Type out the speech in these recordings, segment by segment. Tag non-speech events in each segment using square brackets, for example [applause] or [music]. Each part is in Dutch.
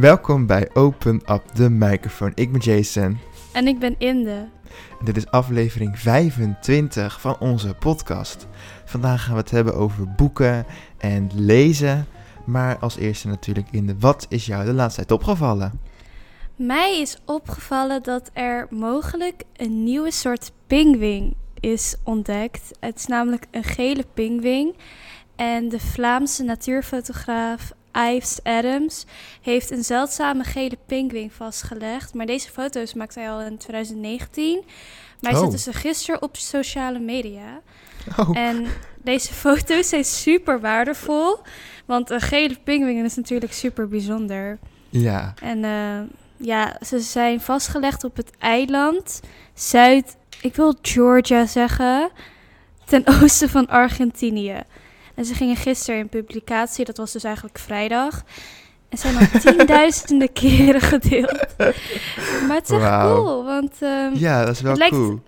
Welkom bij Open Up the Microphone. Ik ben Jason. En ik ben Inde. En dit is aflevering 25 van onze podcast. Vandaag gaan we het hebben over boeken en lezen. Maar als eerste natuurlijk Inde, wat is jou de laatste tijd opgevallen? Mij is opgevallen dat er mogelijk een nieuwe soort pinguïn is ontdekt. Het is namelijk een gele pinguïn. En de Vlaamse natuurfotograaf Ives Adams heeft een zeldzame gele pinguïn vastgelegd. Maar deze foto's maakte hij al in 2019. Maar hij Oh. zette ze gisteren op sociale media. Oh, En deze foto's zijn super waardevol. Want een gele pinguïn is natuurlijk super bijzonder. ja. En eh, ja, ze zijn vastgelegd op het eiland Zuid... Ik wil Georgia zeggen. Ten oosten van Argentinië. En ze gingen gisteren in publicatie. Dat was dus eigenlijk vrijdag. En zijn al [laughs] tienduizenden keren gedeeld. Maar het is echt cool. Want ehm, Ja, dat is wel Het lijkt- cool.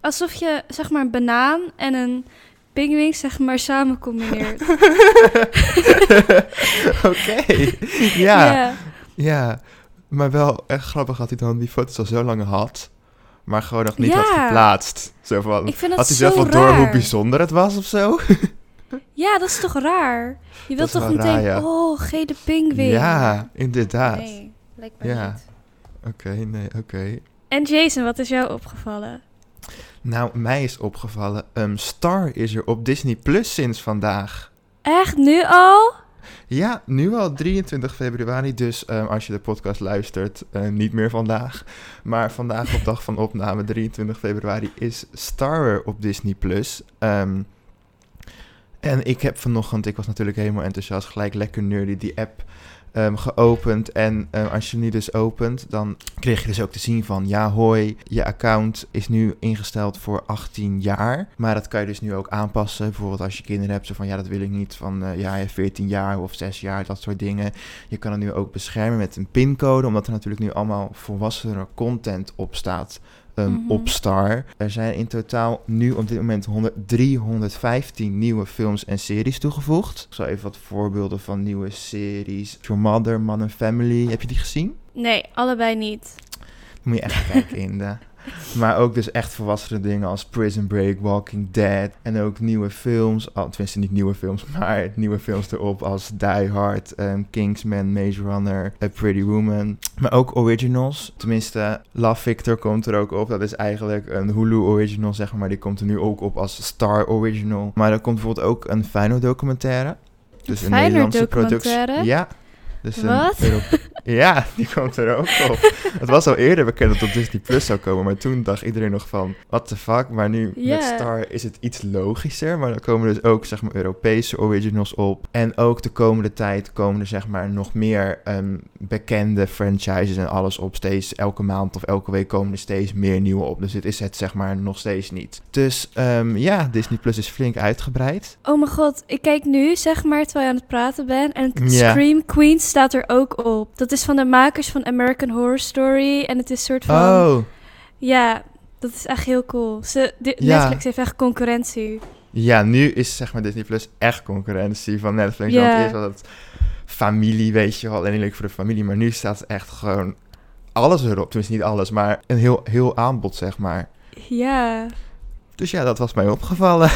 alsof je zeg maar een banaan en een pinguïn zeg maar samen combineert. [laughs] [laughs] Oké. Ja, ja. Maar wel echt grappig dat hij dan die foto's al zo lang had. Maar gewoon nog niet had Ja. geplaatst. Zo van, Ik vind dat had hij zelf wel door hoe bijzonder het was of zo? Ja, dat is toch raar? Je wilt toch meteen, raar, ja. oh, gele pinguïn. Ja, inderdaad. Nee, lijkt me Ja. niet. Oké, nee, oké. En Jason, wat is jou opgevallen? Nou, mij is opgevallen, um, Star is er op Disney Plus sinds vandaag. Echt, nu al? Ja, nu al 23 februari, dus um, als je de podcast luistert, uh, niet meer vandaag. Maar vandaag op dag van opname, 23 februari, is Star er op Disney Plus. Um, en ik heb vanochtend, ik was natuurlijk helemaal enthousiast, gelijk lekker nerdy, die app um, geopend. En uh, als je hem nu dus opent, dan kreeg je dus ook te zien van... ja, hoi, je account is nu ingesteld voor 18 jaar. Maar dat kan je dus nu ook aanpassen. Bijvoorbeeld als je kinderen hebt, zo van... ja, dat wil ik niet van uh, ja, 14 jaar of 6 jaar, dat soort dingen. Je kan het nu ook beschermen met een pincode... omdat er natuurlijk nu allemaal volwassene content op staat... Um, mm -hmm. op Star. Er zijn in totaal nu op dit moment 100, 315 nieuwe films en series toegevoegd. Ik zal even wat voorbeelden van nieuwe series. Your Mother, Modern Family. Heb je die gezien? Nee, allebei niet. Moet je echt kijken [laughs] in de... Maar ook dus echt volwassene dingen als Prison Break, Walking Dead. En ook nieuwe films. Oh, tenminste niet nieuwe films, maar nieuwe films erop als Die Hard, um, Kingsman, Maze Runner, A Pretty Woman. Maar ook originals. Tenminste, Love Victor komt er ook op. Dat is eigenlijk een Hulu original, zeg maar. Die komt er nu ook op als Star Original. Maar er komt bijvoorbeeld ook een Feyenoord documentaire. Dus een, een Nederlandse productie. Ja. Dus Wat? Een ja, [laughs] die komt er ook op. Het was al eerder bekend dat het op Disney Plus zou komen, maar toen dacht iedereen nog van, what the fuck. Maar nu met Star is het iets logischer, maar er komen dus ook zeg maar Europese originals op. En ook de komende tijd komen er zeg maar nog meer um, bekende franchises en alles op. Steeds elke maand of elke week komen er steeds meer nieuwe op. Dus dit is het zeg maar nog steeds niet. Dus um, ja, Disney Plus is flink uitgebreid. Oh mijn god, ik kijk nu zeg maar terwijl je aan het praten bent en. Scream Queen staat er ook op. Dat is van de makers van American Horror Story en het is soort van... Oh, Ja, dat is echt heel cool. Ze, Ja. Netflix heeft echt concurrentie. Ja, nu is zeg maar Disney Plus echt concurrentie van Netflix. Ja. Want eerst was het familie, weet je wel, en leuk voor de familie. Maar nu staat echt gewoon alles erop. Tenminste, niet alles, maar een heel, heel aanbod, zeg maar. Ja. Dus ja, dat was mij opgevallen.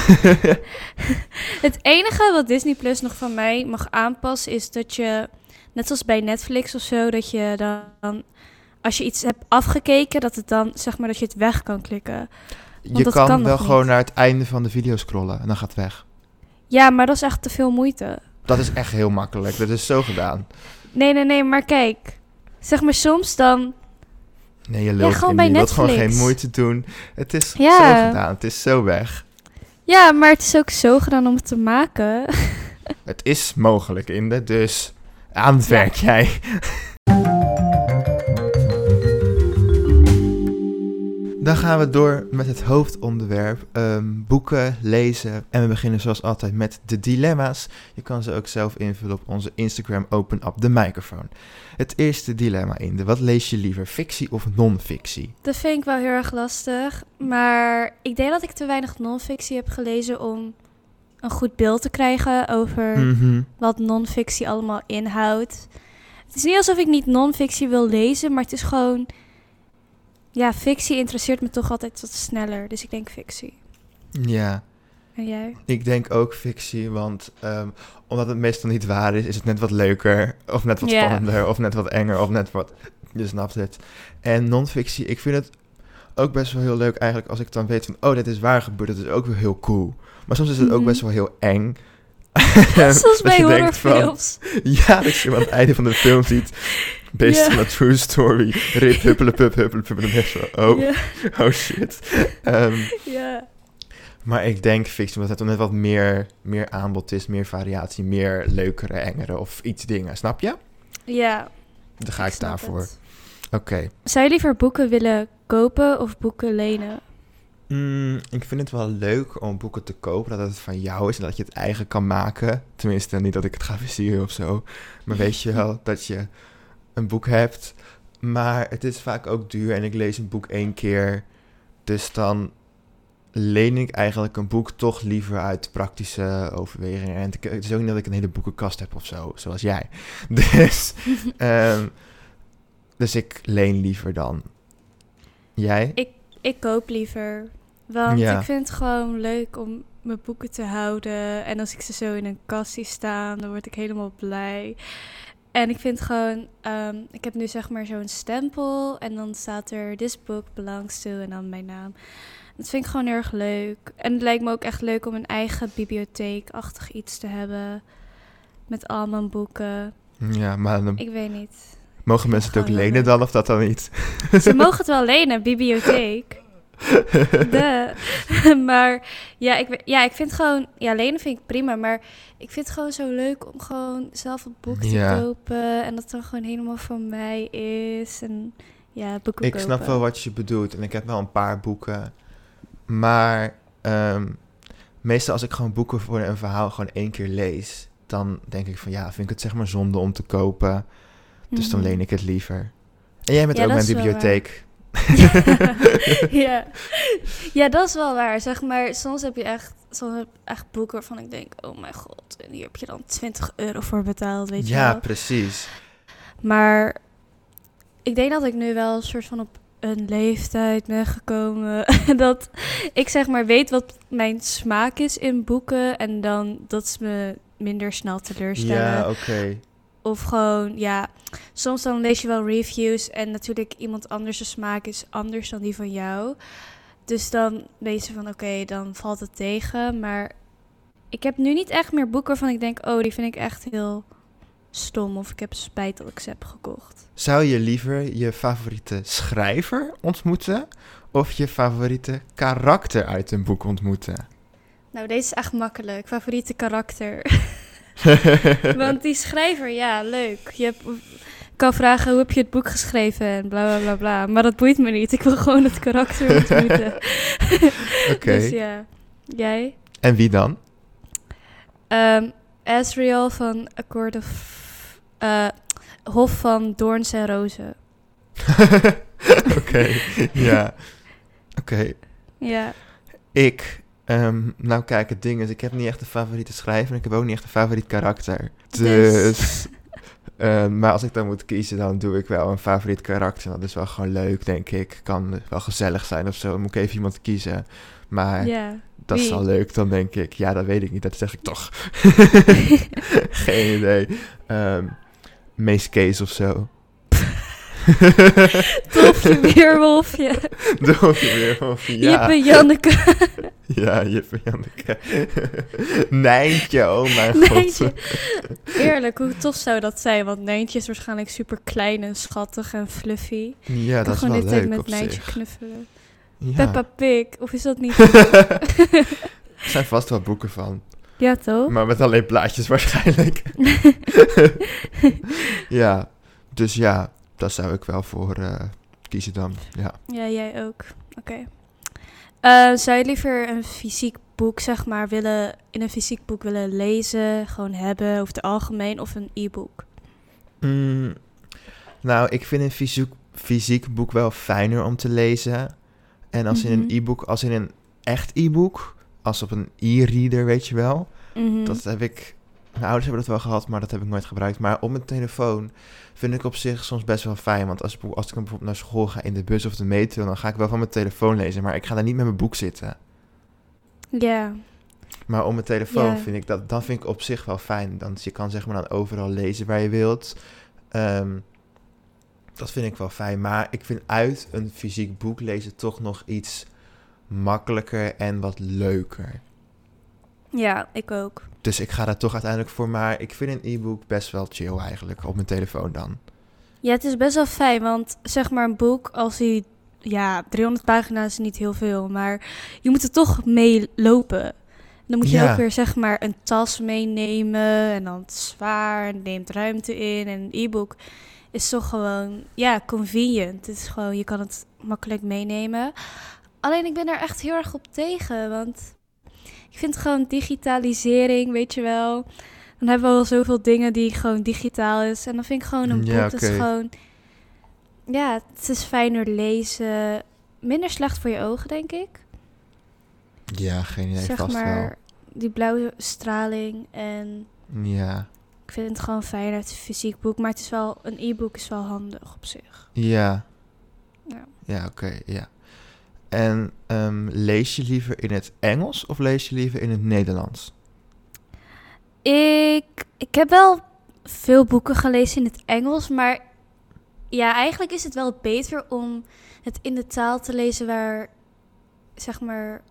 [laughs] Het enige wat Disney Plus nog van mij mag aanpassen is dat je, net zoals bij Netflix of zo, dat je dan, als je iets hebt afgekeken, dat het dan, zeg maar, dat je het weg kan klikken. je kan, kan wel gewoon niet. naar het einde van de video scrollen en dan gaat het weg. Ja, maar dat is echt te veel moeite. Dat is echt heel makkelijk. Dat is zo gedaan. Nee, nee, nee, maar kijk. Zeg maar soms dan, Nee, je loopt gewoon bij Je wilt gewoon geen moeite doen. Het is Ja. zo gedaan. Het is zo weg. ja, maar het is ook zo gedaan om het te maken. [laughs] Het is mogelijk, Inde. Dus aan het werk jij. Dan gaan we door met het hoofdonderwerp, ehm, boeken, lezen. En we beginnen zoals altijd met de dilemma's. Je kan ze ook zelf invullen op onze Instagram Open Up the Microphone. Het eerste dilemma in de, wat lees je liever, fictie of non-fictie? Dat vind ik wel heel erg lastig. Maar ik denk dat ik te weinig non-fictie heb gelezen om een goed beeld te krijgen over Mhm. wat non-fictie allemaal inhoudt. Het is niet alsof ik niet non-fictie wil lezen, maar het is gewoon... Ja, fictie interesseert me toch altijd wat sneller. Dus ik denk fictie. Ja, En jij? ik denk ook fictie, want ehm, omdat het meestal niet waar is, is het net wat leuker, of net wat spannender, of net wat enger, of net wat... Je snapt het. En non-fictie, ik vind het ook best wel heel leuk eigenlijk als ik dan weet van, oh, dit is waar gebeurd, dat is ook wel heel cool. Maar soms is het ook best wel heel eng. [laughs] Zoals [laughs] Dat bij horrorfilms. Ja, dat je aan het einde van de film ziet, [laughs] based Ja. on a true story, rip, en dan denk je oh, oh shit. Ja. maar ik denk fictie, omdat het net wat meer, meer aanbod is, meer variatie, meer leukere, engere of iets dingen, snap je? ja Dan ga ik, daarvoor. Oké. Zou je liever boeken willen kopen of boeken lenen? Mm, ik vind het wel leuk om boeken te kopen, dat het van jou is en dat je het eigen kan maken. Tenminste, niet dat ik het ga versieren of zo. Maar weet je [laughs] wel, dat je een boek hebt. Maar het is vaak ook duur en ik lees een boek één keer. Dus dan leen ik eigenlijk een boek toch liever uit praktische overwegingen. En het is ook niet dat ik een hele boekenkast heb of zo, zoals jij. [laughs] Dus, [laughs] ehm, dus ik leen liever dan. Jij? Ik koop liever. Want Ja. ik vind het gewoon leuk om mijn boeken te houden. En als ik ze zo in een kast zie staan, dan word ik helemaal blij. En ik vind gewoon, ehm, ik heb nu zeg maar zo'n stempel. En dan staat er, this book belongs to, en dan mijn naam. Dat vind ik gewoon heel erg leuk. En het lijkt me ook echt leuk om een eigen bibliotheekachtig iets te hebben. Met al mijn boeken. Ja, maar dan Ik weet niet. Mogen mensen het ook lenen leuk. dan of dat dan niet? [laughs] Ze mogen het wel lenen, bibliotheek. [laughs] De. [laughs] maar ja ik, ja, ik vind gewoon... Ja, lenen vind ik prima. Maar ik vind het gewoon zo leuk om gewoon zelf een boek te Ja. kopen. En dat het dan gewoon helemaal van mij is. En ja, boeken Ik kopen. snap wel wat je bedoelt en ik heb wel een paar boeken. Maar ehm, meestal als ik gewoon boeken voor een verhaal gewoon één keer lees, dan denk ik van ja, vind ik het zeg maar zonde om te kopen. Dus dan Mhm. leen ik het liever. En jij bent Ja, ook mijn bibliotheek. [laughs] ja. [laughs] ja, dat is wel waar. Zeg maar, soms heb je echt, soms heb je echt boeken waarvan ik denk... Oh mijn god, en hier heb je dan 20 euro voor betaald, weet je ja, wel. precies. Maar ik denk dat ik nu wel een soort van op een leeftijd ben gekomen. [laughs] dat ik zeg maar weet wat mijn smaak is in boeken. En dan dat ze me minder snel teleurstellen. Ja, oké. Of gewoon, ja, soms dan lees je wel reviews. En natuurlijk iemand anders' smaak is anders dan die van jou. Dus dan weet je van oké, dan valt het tegen. Maar ik heb nu niet echt meer boeken waarvan ik denk, oh, die vind ik echt heel stom. Of ik heb spijt dat ik ze heb gekocht. Zou je liever je favoriete schrijver ontmoeten of je favoriete karakter uit een boek ontmoeten? Nou, deze is echt makkelijk. Favoriete karakter. [laughs] [laughs] Want die schrijver, ja, leuk. Je hebt, kan vragen hoe heb je het boek geschreven en bla bla bla bla. Maar dat boeit me niet. Ik wil gewoon het karakter [laughs] ontmoeten. Oké. Dus ja. Jij? En wie dan? Ehm Asriel van Accord of... eh, Hof van Doorns en Rozen. [laughs] Oké, ja. Oké, Ja. ik. Ehm, nou kijk, het ding is, ik heb niet echt een favoriete schrijver en ik heb ook niet echt een favoriet karakter. Dus. Dus, [laughs] ehm, maar als ik dan moet kiezen, dan doe ik wel een favoriet karakter. Dat is wel gewoon leuk, denk ik. Kan wel gezellig zijn of zo. Dan moet ik even iemand kiezen. Maar dat is wel leuk, dan denk ik. Ja, dat weet ik niet, dat zeg ik toch. [laughs] [laughs] Geen idee. Ehm Mees Kees of zo. [laughs] Tofje [laughs] weerwolfje. Dolfje weer of ja. Jippe Janneke. [laughs] Ja, Jippe Janneke. Nijntje, oh mijn god. Nijntje. Eerlijk, hoe tof zou dat zijn? Want Nijntje is waarschijnlijk super klein en schattig en fluffy. Ja, ik dat is gewoon wel leuk met op Nijntje zich. knuffelen. Ja. Peppa Pig, of is dat niet? er zijn vast wel boeken van. ja, toch? Maar met alleen plaatjes waarschijnlijk. ja, dus ja, daar zou ik wel voor eh, kiezen dan. Ja. Ja, jij ook. Oké. Eh, zou je liever een fysiek boek, zeg maar, willen, in een fysiek boek willen lezen, gewoon hebben, over het algemeen, of een e-book? Mm, nou, ik vind een fysiek, fysiek boek wel fijner om te lezen. En als in Mhm. een e-book, als in een echt e-book, als op een e-reader, weet je wel. Mhm. Dat heb ik mijn ouders hebben dat wel gehad, maar dat heb ik nooit gebruikt. Maar op mijn telefoon vind ik op zich soms best wel fijn. Want als, ik- als ik bijvoorbeeld naar school ga in de bus of de metro, dan ga ik wel van mijn telefoon lezen. Maar ik ga daar niet met mijn boek zitten. Ja, Maar op mijn telefoon vind ik dat, dan vind ik op zich wel fijn. Dan, je kan zeg maar dan overal lezen waar je wilt. Ehm, dat vind ik wel fijn. Maar ik vind uit een fysiek boek lezen toch nog iets makkelijker en wat leuker. ja, ik ook. Dus ik ga daar toch uiteindelijk voor. Maar ik vind een e-book best wel chill eigenlijk. Op mijn telefoon dan. Ja, het is best wel fijn, want zeg maar een boek, als hij, ja, 300 pagina's is niet heel veel, maar je moet er toch mee lopen. Dan moet je Ja. ook weer zeg maar een tas meenemen en dan zwaar en neemt ruimte in. En een e-book is toch gewoon, ja, convenient. Het is gewoon, je kan het makkelijk meenemen. Alleen ik ben daar echt heel erg op tegen, want ik vind gewoon digitalisering, weet je wel. Dan hebben we al zoveel dingen die gewoon digitaal is. En dan vind ik gewoon een boek, Ja, dat is gewoon... Ja, het is fijner lezen. Minder slecht voor je ogen, denk ik. Ja, geen idee. zeg vast maar, die blauwe straling. En. Ja. ik vind het gewoon fijner, het fysiek boek. Maar het is wel, een e-book is wel handig op zich. Ja. Ja. Ja, oké. ja. En ehm, lees je liever in het Engels of lees je liever in het Nederlands? Ik, ik heb wel veel boeken gelezen in het Engels, maar ja, eigenlijk is het wel beter om het in de taal te lezen waar, zeg maar,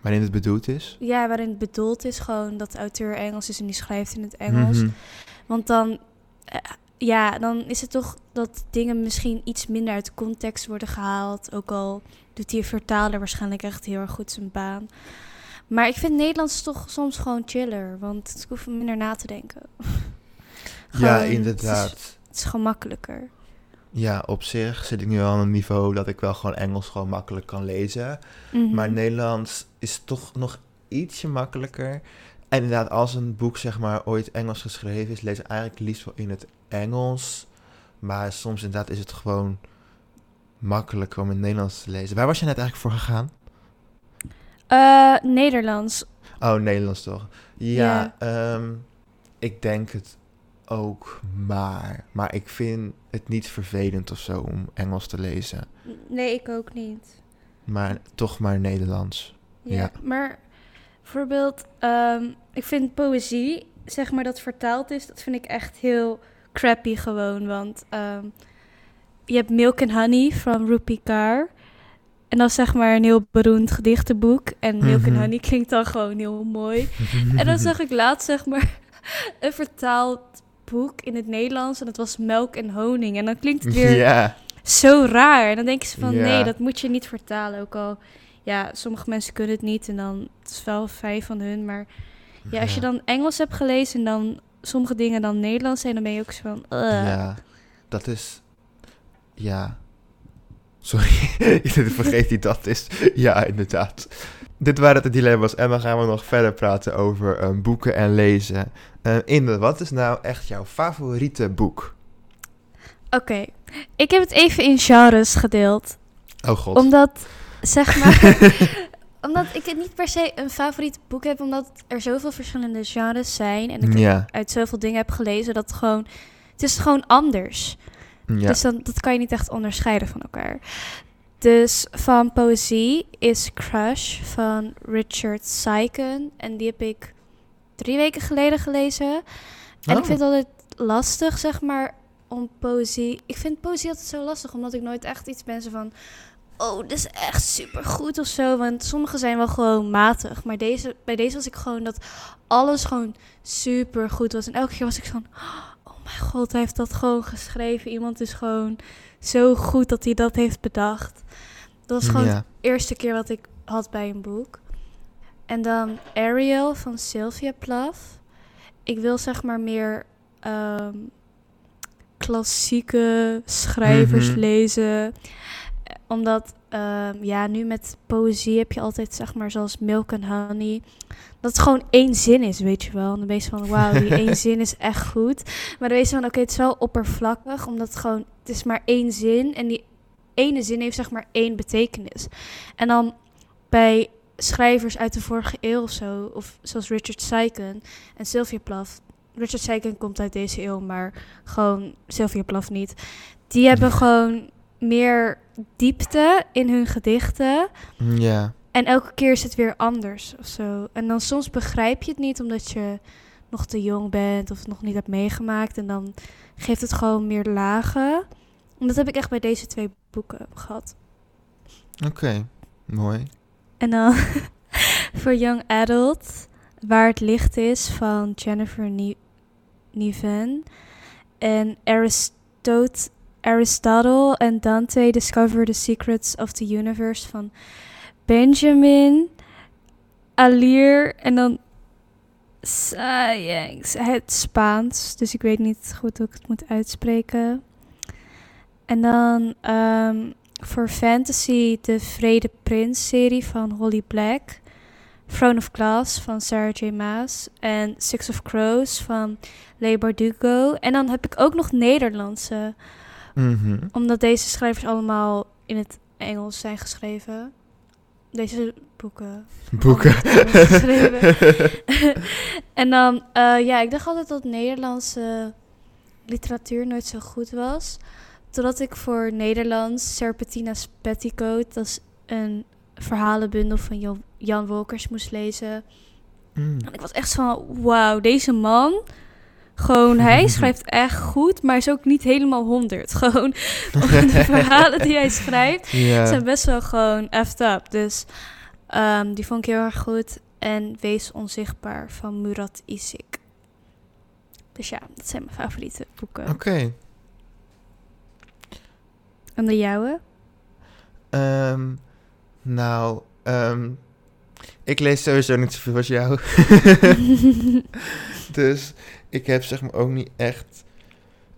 Waarin het bedoeld is? ja, waarin het bedoeld is. Gewoon dat de auteur Engels is en die schrijft in het Engels. Mhm. Want dan, eh, ja, dan is het toch dat dingen misschien iets minder uit context worden gehaald. Ook al doet die vertaler waarschijnlijk echt heel erg goed zijn baan. Maar ik vind Nederlands toch soms gewoon chiller, want ik hoef minder na te denken. [laughs] Ja, inderdaad. Het is, het is gewoon makkelijker. Ja, op zich zit ik nu al aan een niveau dat ik wel gewoon Engels gewoon makkelijk kan lezen. Mhm. Maar Nederlands is toch nog ietsje makkelijker. En inderdaad, als een boek zeg maar ooit Engels geschreven is, lees ik eigenlijk liefst wel in het Engels. Maar soms inderdaad is het gewoon makkelijker om in het Nederlands te lezen. Waar was je net eigenlijk voor gegaan? Eh, Nederlands. Oh, Nederlands toch? Ja, ehm, ik denk het ook maar. Maar ik vind het niet vervelend of zo om Engels te lezen. Nee, ik ook niet. Maar toch maar Nederlands. Ja, Ja. maar bijvoorbeeld, ehm, ik vind poëzie, zeg maar dat vertaald is, dat vind ik echt heel crappy gewoon. Want ehm, je hebt Milk and Honey van Rupi Kaur. En dat is zeg maar een heel beroemd gedichtenboek. En Milk Mhm. and Honey klinkt dan gewoon heel mooi. En dan zag ik [laughs] laatst zeg maar [laughs] een vertaald boek in het Nederlands. En dat was Melk en Honing. En dan klinkt het weer zo raar. En dan denk je van, nee, dat moet je niet vertalen. Ook al, ja, sommige mensen kunnen het niet en dan het is wel fijn van hun. Maar ja, als je dan Engels hebt gelezen en dan sommige dingen dan Nederlands zijn, dan ben je ook zo van. Ja, dat is. Ja. Sorry, [laughs] ik vergeet die dat is. Ja, inderdaad. Dit waren de dilemma's en dan gaan we nog verder praten over eh, boeken en lezen. Eh Inde, wat is nou echt jouw favoriete boek? Oké, ik heb het even in genres gedeeld. Oh god. Omdat, zeg maar, [laughs] omdat ik het niet per se een favoriet boek heb, omdat er zoveel verschillende genres zijn. En ik ja, uit zoveel dingen heb gelezen dat het gewoon, het is gewoon anders. ja. Dus dan, dat kan je niet echt onderscheiden van elkaar. Dus van poëzie is Crush van Richard Syken. En die heb ik drie weken geleden gelezen. En Oh. ik vind het altijd lastig, zeg maar, om poëzie... Ik vind poëzie altijd zo lastig, omdat ik nooit echt iets ben van... Oh, dit is echt super goed of zo. Want sommige zijn wel gewoon matig. Maar deze, bij deze was ik gewoon dat alles gewoon super goed was. En elke keer was ik van... [gasps] Oh mijn god, hij heeft dat gewoon geschreven. Iemand is gewoon zo goed dat hij dat heeft bedacht. Dat was gewoon ja. de eerste keer wat ik had bij een boek. En dan Ariel van Sylvia Plath. Ik wil zeg maar meer ehm, klassieke schrijvers Mhm. lezen. Omdat, ehm, ja, nu met poëzie heb je altijd zeg maar zoals Milk and Honey. Dat het gewoon één zin is, weet je wel. En dan ben je van, wauw, die [laughs] één zin is echt goed. Maar dan weet je van, oké, het is wel oppervlakkig. Omdat het gewoon, het is maar één zin. En die ene zin heeft zeg maar één betekenis. En dan bij schrijvers uit de vorige eeuw of zo, of zoals Richard Syken en Sylvia Plath, Richard Seiken komt uit deze eeuw, maar gewoon Sylvia Plath niet. Die hebben [laughs] gewoon meer diepte in hun gedichten. Ja. En elke keer is het weer anders of zo. En dan soms begrijp je het niet omdat je nog te jong bent of het nog niet hebt meegemaakt. En dan geeft het gewoon meer lagen. En dat heb ik echt bij deze twee boeken gehad. Oké, mooi. En dan [laughs] voor Young Adult, Waar het licht is van Jennifer Ni- Niven. En Aristot- Aristotle en Dante Discover the Secrets of the Universe van Benjamin Alir. En dan Sayings. Het Spaans, dus ik weet niet goed hoe ik het moet uitspreken. En dan ehm, voor fantasy de Vrede Prins serie van Holly Black. Throne of Glass van Sarah J. Maas. En Six of Crows van Leigh Bardugo. En dan heb ik ook nog Nederlandse. Mhm. Omdat deze schrijvers allemaal in het Engels zijn geschreven. Deze boeken. Boeken. geschreven. [laughs] en dan, eh, ja, ik dacht altijd dat Nederlandse literatuur nooit zo goed was. Totdat ik voor Nederlands Serpentina's Petticoat, dat is een verhalenbundel van Jan Wolkers, moest lezen. Mm. En ik was echt van, wauw, deze man, gewoon, hij [laughs] schrijft echt goed, maar is ook niet helemaal honderd. [laughs] Gewoon, de [laughs] verhalen die hij schrijft zijn best wel gewoon effed up. Dus ehm, die vond ik heel erg goed. En Wees Onzichtbaar van Murat Isik. Dus ja, dat zijn mijn favoriete boeken. Oké. En de jouwe? Ehm, nou, ehm, ik lees sowieso niet zoveel als jou. dus ik heb zeg maar ook niet echt,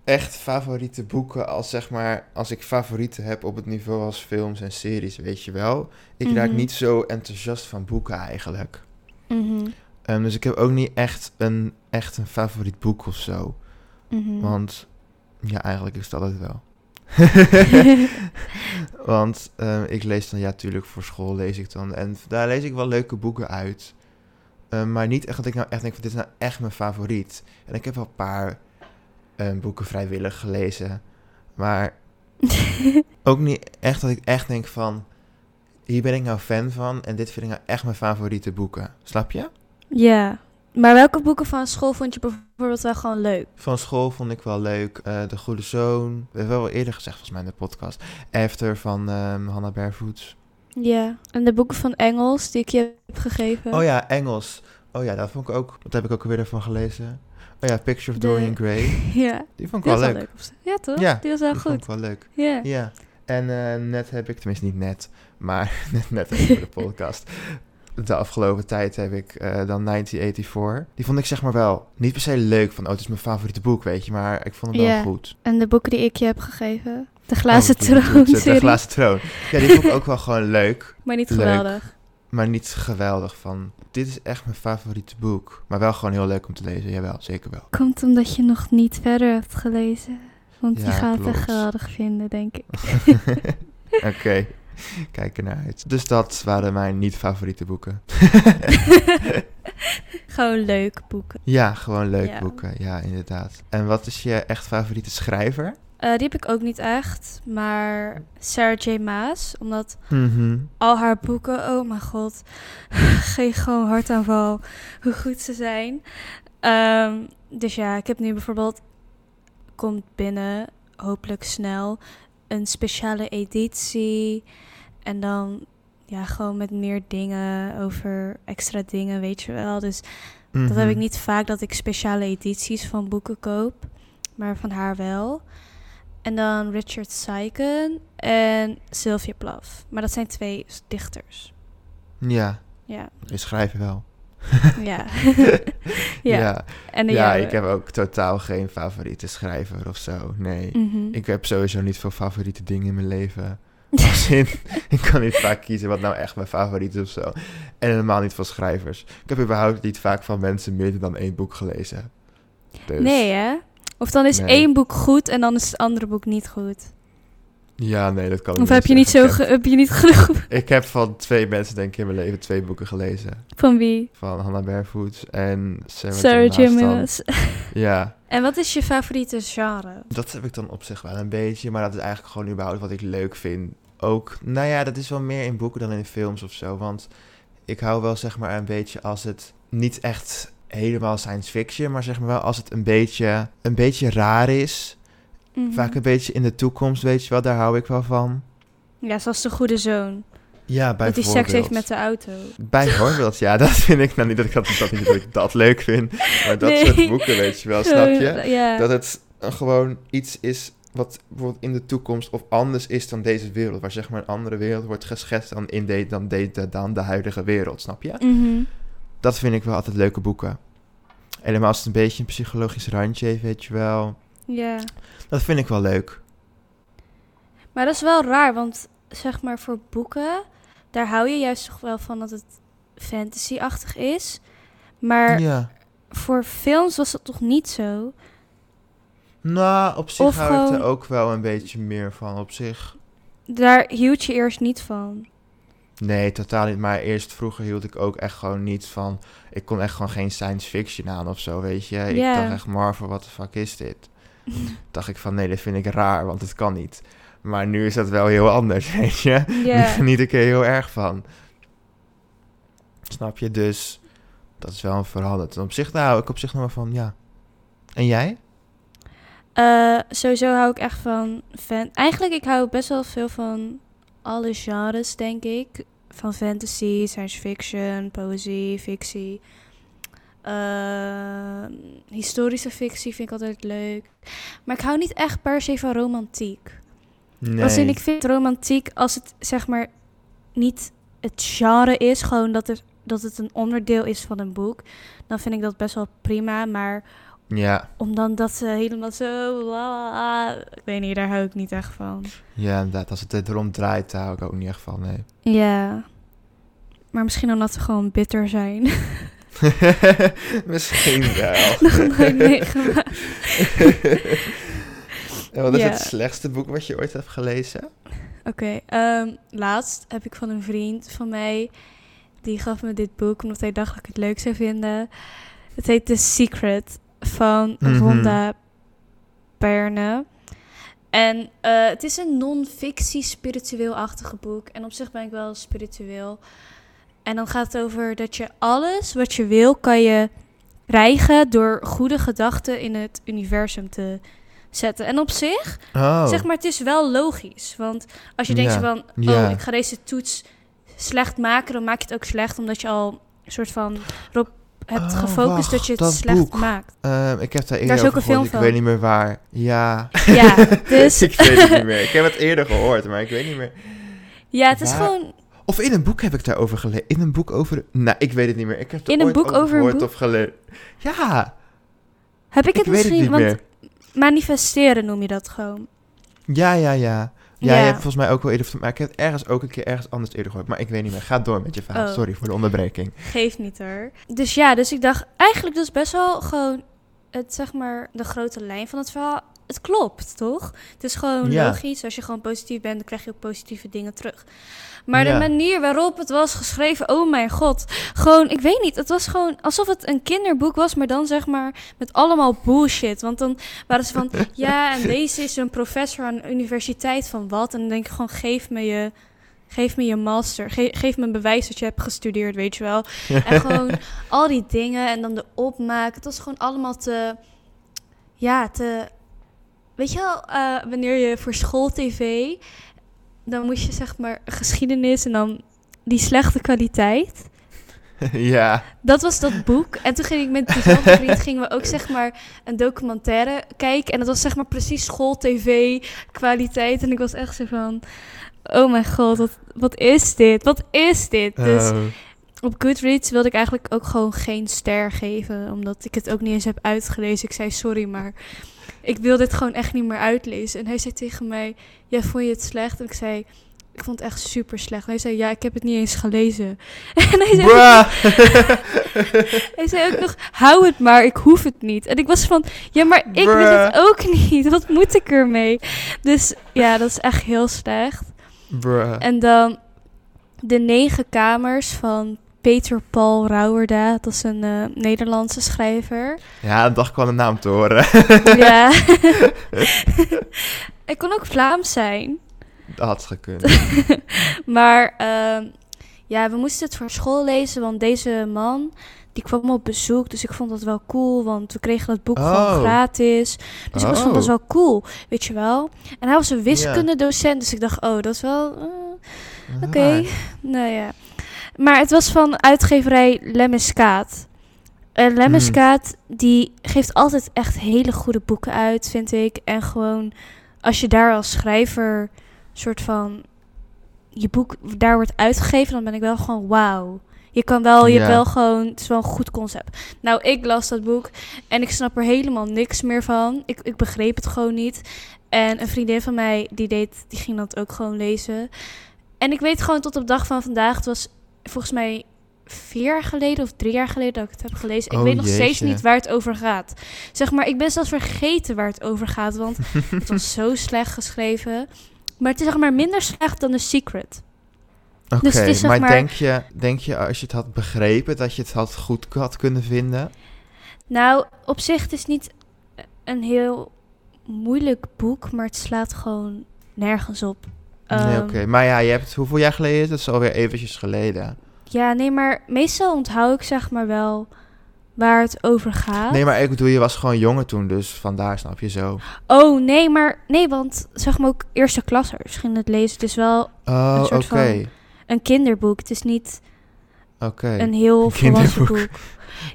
echt favoriete boeken als zeg maar, als ik favorieten heb op het niveau als films en series, weet je wel. Ik raak Mhm. niet zo enthousiast van boeken eigenlijk. Mhm, Ehm, dus ik heb ook niet echt een, echt een favoriet boek of zo. mhm. Want ja, eigenlijk is dat het wel. [laughs] [laughs] Want ehm, ik lees dan, ja, tuurlijk voor school lees ik dan. En daar lees ik wel leuke boeken uit. Ehm, maar niet echt dat ik nou echt denk van dit is nou echt mijn favoriet. En ik heb wel een paar ehm, boeken vrijwillig gelezen. Maar [laughs] ook niet echt dat ik echt denk van hier ben ik nou fan van. En dit vind ik nou echt mijn favoriete boeken. Snap je? ja. Maar welke boeken van school vond je bijvoorbeeld wel gewoon leuk? Van school vond ik wel leuk. eh, de Goede Zoon. We hebben wel eerder gezegd volgens mij in de podcast. After van ehm Hannah Barefoots. Ja. En de boeken van Engels die ik je heb gegeven? Oh ja, Engels. Oh ja, dat vond ik ook. Wat heb ik ook alweer ervan gelezen? Oh ja, Picture of De- Dorian Gray. [laughs] Ja, Die vond ik die wel leuk. leuk. Ja, toch? Ja, die was wel Die vond goed. ik wel leuk. Ja. Ja. En eh, net heb ik, tenminste niet net, maar [laughs] net, net even de [laughs] podcast. De afgelopen tijd heb ik eh, dan 1984. Die vond ik zeg maar wel niet per se leuk. Van, oh, het is mijn favoriete boek, weet je. Maar ik vond hem wel Ja. goed. En de boeken die ik je heb gegeven? De Glazen Oh, Troon De serie. Glazen Troon. Ja, die vond ik ook wel gewoon leuk. Maar niet Leuk. geweldig. Maar niet geweldig van, dit is echt mijn favoriete boek. Maar wel gewoon heel leuk om te lezen. Jawel, zeker wel. Komt omdat je nog niet verder hebt gelezen. Want je Ja, gaat het klopt. echt geweldig vinden, denk ik. [laughs] Oké, kijk ernaar uit. Dus dat waren mijn niet-favoriete boeken. [laughs] Gewoon leuk boeken. ja, gewoon leuke Ja. boeken. Ja, inderdaad. En wat is je echt favoriete schrijver? Eh, die heb ik ook niet echt. Maar Sarah J. Maas. Omdat Mhm. al haar boeken, oh mijn god. [laughs] Geef gewoon hartaanval hoe goed ze zijn. Ehm, dus ja, ik heb nu bijvoorbeeld. Komt binnen, hopelijk snel. Een speciale editie. En dan ja, gewoon met meer dingen over extra dingen, weet je wel. Dus Dat heb ik Mhm. niet vaak dat ik speciale edities van boeken koop, maar van haar wel. En dan Richard Seiken en Sylvia Plath. Maar dat zijn twee dichters. Ja, Ja, je schrijven wel. ja. [laughs] ja. ja. En de Ja, jouwe? ik heb ook totaal geen favoriete schrijver of zo. Nee. Mhm. Ik heb sowieso niet veel favoriete dingen in mijn leven. [laughs] In, [laughs] ik kan niet vaak kiezen wat nou echt mijn favoriet is of zo. En helemaal niet van schrijvers. Ik heb überhaupt niet vaak van mensen meer dan één boek gelezen. Dus, Nee, hè? Of dan is Nee. één boek goed en dan is het andere boek niet goed. Ja, nee, dat kan ik Of heb je niet, zo heb je niet genoeg Ik heb van twee mensen, denk ik, in mijn leven twee boeken gelezen. van wie? Van Hannah Barefoots en Sarah, Sarah J. Maas. [laughs] Ja, En wat is je favoriete genre? dat heb ik dan op zich wel een beetje. Maar dat is eigenlijk gewoon überhaupt wat ik leuk vind. Ook, nou ja, dat is wel meer in boeken dan in films of zo. Want ik hou wel zeg maar een beetje als het niet echt helemaal science fiction, maar zeg maar wel als het een beetje, een beetje raar is. Mhm. Vaak een beetje in de toekomst, weet je wel, daar hou ik wel van. Ja, zoals de goede zoon. Ja, Dat hij bijvoorbeeld. seks heeft met de auto. Bijvoorbeeld, ja, dat vind ik nou niet dat ik dat, dat, niet dat, ik dat leuk vind. Maar dat Nee. soort boeken, weet je wel, snap je? Ja. Dat het gewoon iets is wat bijvoorbeeld in de toekomst of anders is dan deze wereld. Waar zeg maar een andere wereld wordt geschetst dan, in de, dan, de, de- dan de huidige wereld, snap je? Mhm. Dat vind ik wel altijd leuke boeken. Helemaal als het een beetje een psychologisch randje heeft, weet je wel. Ja. Dat vind ik wel leuk. Maar dat is wel raar, want zeg maar voor boeken, daar hou je juist toch wel van dat het fantasy-achtig is. Maar Ja. voor films was dat toch niet zo? Nou, op zich Of hou ik er ook wel een beetje meer van. Op zich. Daar hield je eerst niet van. Nee, totaal niet. Maar eerst vroeger hield ik ook echt gewoon niet van... Ik kon echt gewoon geen science fiction aan of zo, weet je. Ik dacht echt, Marvel, wat de fuck is dit? [laughs] dacht ik van, nee, dat vind ik raar, want het kan niet. Maar nu is dat wel heel anders, [laughs] weet je. Nu Ja. geniet ik er heel erg van. Snap je? Dus dat is wel veranderd. En op zich, daar hou ik op zich nog wel van, ja. En jij? Eh, sowieso hou ik echt van fan. Eigenlijk, ik hou best wel veel van alle genres, denk ik. Van fantasy, science fiction, poëzie, fictie. Eh, historische fictie vind ik altijd leuk. Maar ik hou niet echt per se van romantiek. Nee. Als in, ik vind romantiek, als het zeg maar niet het genre is, gewoon dat het, dat het een onderdeel is van een boek, dan vind ik dat best wel prima. Maar Ja, om dan dat ze helemaal zo. ik weet niet, daar hou ik niet echt van. ja, inderdaad. Als het erom draait, daar hou ik ook niet echt van, nee. Ja. Maar misschien omdat ze gewoon bitter zijn. [laughs] Misschien wel. Nog nooit meegemaakt. en wat is Ja. het slechtste boek wat je ooit hebt gelezen? Oké, ehm, laatst heb ik van een vriend van mij. Die gaf me dit boek omdat hij dacht dat ik het leuk zou vinden. Het heet The Secret van Mhm. Vonda Perne. En eh, het is een non-fictie spiritueel-achtige boek. En op zich ben ik wel spiritueel. En dan gaat het over dat je alles wat je wil, kan je krijgen door goede gedachten in het universum te zetten. En op zich Oh, Zeg maar, het is wel logisch. Want als je denkt Ja, van, ja. oh, ik ga deze toets slecht maken, dan maak je het ook slecht, omdat je al een soort van hebt Oh, gefocust wacht, dat je het dat slecht boek. maakt. Ehm, ik heb daar Daar eerder is ook een film gehoord, ik van. weet niet meer waar. Ja, Ja, [laughs] dus ik weet het niet meer. Ik heb het eerder gehoord, maar ik weet niet meer. ja, het is Waar- gewoon, Of in een boek heb ik daarover gelezen. In een boek over... Nou, ik weet het niet meer. Ik heb er In een ooit boek over een gehoord boek? of gelezen. Ja, heb ik ik het het misschien, want meer. manifesteren noem je dat gewoon. Ja, ja, ja. Ja, Ja. je hebt volgens mij ook wel eerder... Maar ik heb het ergens ook een keer ergens anders eerder gehoord. Maar ik weet niet meer. Ga door met je verhaal. Oh. Sorry voor de onderbreking. Geeft niet hoor. Dus ja, dus ik dacht, eigenlijk is best wel gewoon het, zeg maar, de grote lijn van het verhaal. Het klopt, toch? Het is gewoon Ja. logisch. Als je gewoon positief bent, dan krijg je ook positieve dingen terug. Maar Ja. de manier waarop het was geschreven, oh mijn god. Gewoon, ik weet niet, het was gewoon alsof het een kinderboek was, maar dan zeg maar met allemaal bullshit. Want dan waren ze van, [laughs] ja, en deze is een professor aan de universiteit van wat. En dan denk ik gewoon, geef me je... Geef me je master. Ge- geef me een bewijs dat je hebt gestudeerd, weet je wel. En [laughs] gewoon al die dingen en dan de opmaak. Het was gewoon allemaal te. Ja, te. Weet je wel, eh, wanneer je voor school-tv. Dan moest je zeg maar geschiedenis en dan die slechte kwaliteit. [laughs] ja. Dat was dat boek. En toen ging ik met diezelfde [laughs] vriend gingen we ook zeg maar een documentaire kijken. En dat was zeg maar precies school-tv kwaliteit. En ik was echt zo van. Oh mijn god, wat, wat is dit? Wat is dit? Dus Oh. Op Goodreads wilde ik eigenlijk ook gewoon geen ster geven, omdat ik het ook niet eens heb uitgelezen. Ik zei sorry, maar ik wil dit gewoon echt niet meer uitlezen. En hij zei tegen mij, ja, vond je het slecht? En ik zei, ik vond het echt super slecht. Hij zei, ja, ik heb het niet eens gelezen. [laughs] En hij zei, [laughs] hij zei ook nog, hou het maar, ik hoef het niet. En ik was van, ja, maar ik wil het ook niet. Wat moet ik ermee? Dus ja, dat is echt heel slecht. Bruh. En dan de negen kamers van Peter Paul Rauwerda. Dat is een eh, Nederlandse schrijver. Ja, dat dacht ik wel een naam te horen. [laughs] ja. [laughs] ik kon ook Vlaams zijn. dat had gekund. [laughs] Maar ehm, ja, we moesten het voor school lezen, want deze man die kwam op bezoek. Dus ik vond dat wel cool, want we kregen dat boek Oh. gewoon gratis. Dus ik was van, Oh. dat wel cool, weet je wel. En hij was een wiskundedocent, dus ik dacht, oh, dat is wel... eh, Oké, Raar. nou ja. Maar het was van uitgeverij Lemmiskaat. En Lemmiskaat, die geeft altijd echt hele goede boeken uit, vind ik. En gewoon, als je daar als schrijver soort van je boek daar wordt uitgegeven, dan ben ik wel gewoon wauw. Je kan wel, je Ja. hebt wel gewoon, het is wel een goed concept. Nou, ik las dat boek en ik snap er helemaal niks meer van. Ik, ik begreep het gewoon niet. En een vriendin van mij, die deed, die ging dat ook gewoon lezen. En ik weet gewoon tot op de dag van vandaag, het was volgens mij vier jaar geleden of drie jaar geleden dat ik het heb gelezen. Ik Oh, weet nog steeds niet waar het over gaat. Zeg maar, ik ben zelfs vergeten waar het over gaat, want [laughs] het was zo slecht geschreven. Maar het is zeg maar minder slecht dan The Secret. Oké, Dus zeg maar, maar- denk, je, denk je als je het had begrepen dat je het had goed had kunnen vinden? Nou, op zich het is niet een heel moeilijk boek, maar het slaat gewoon nergens op. nee, Ehm, oké. Maar ja, je hebt hoeveel jaar geleden? Dat is alweer eventjes geleden. Ja, nee, maar meestal onthoud ik zeg maar wel waar het over gaat. Nee, maar ik bedoel, je was gewoon jonger toen, dus vandaar snap je zo. Oh, nee, maar nee, want zeg maar ook eerste klassers gingen het lezen. Het is wel Oh, Een soort van- een kinderboek. Het is niet Oké. een heel volwassen boek. [laughs]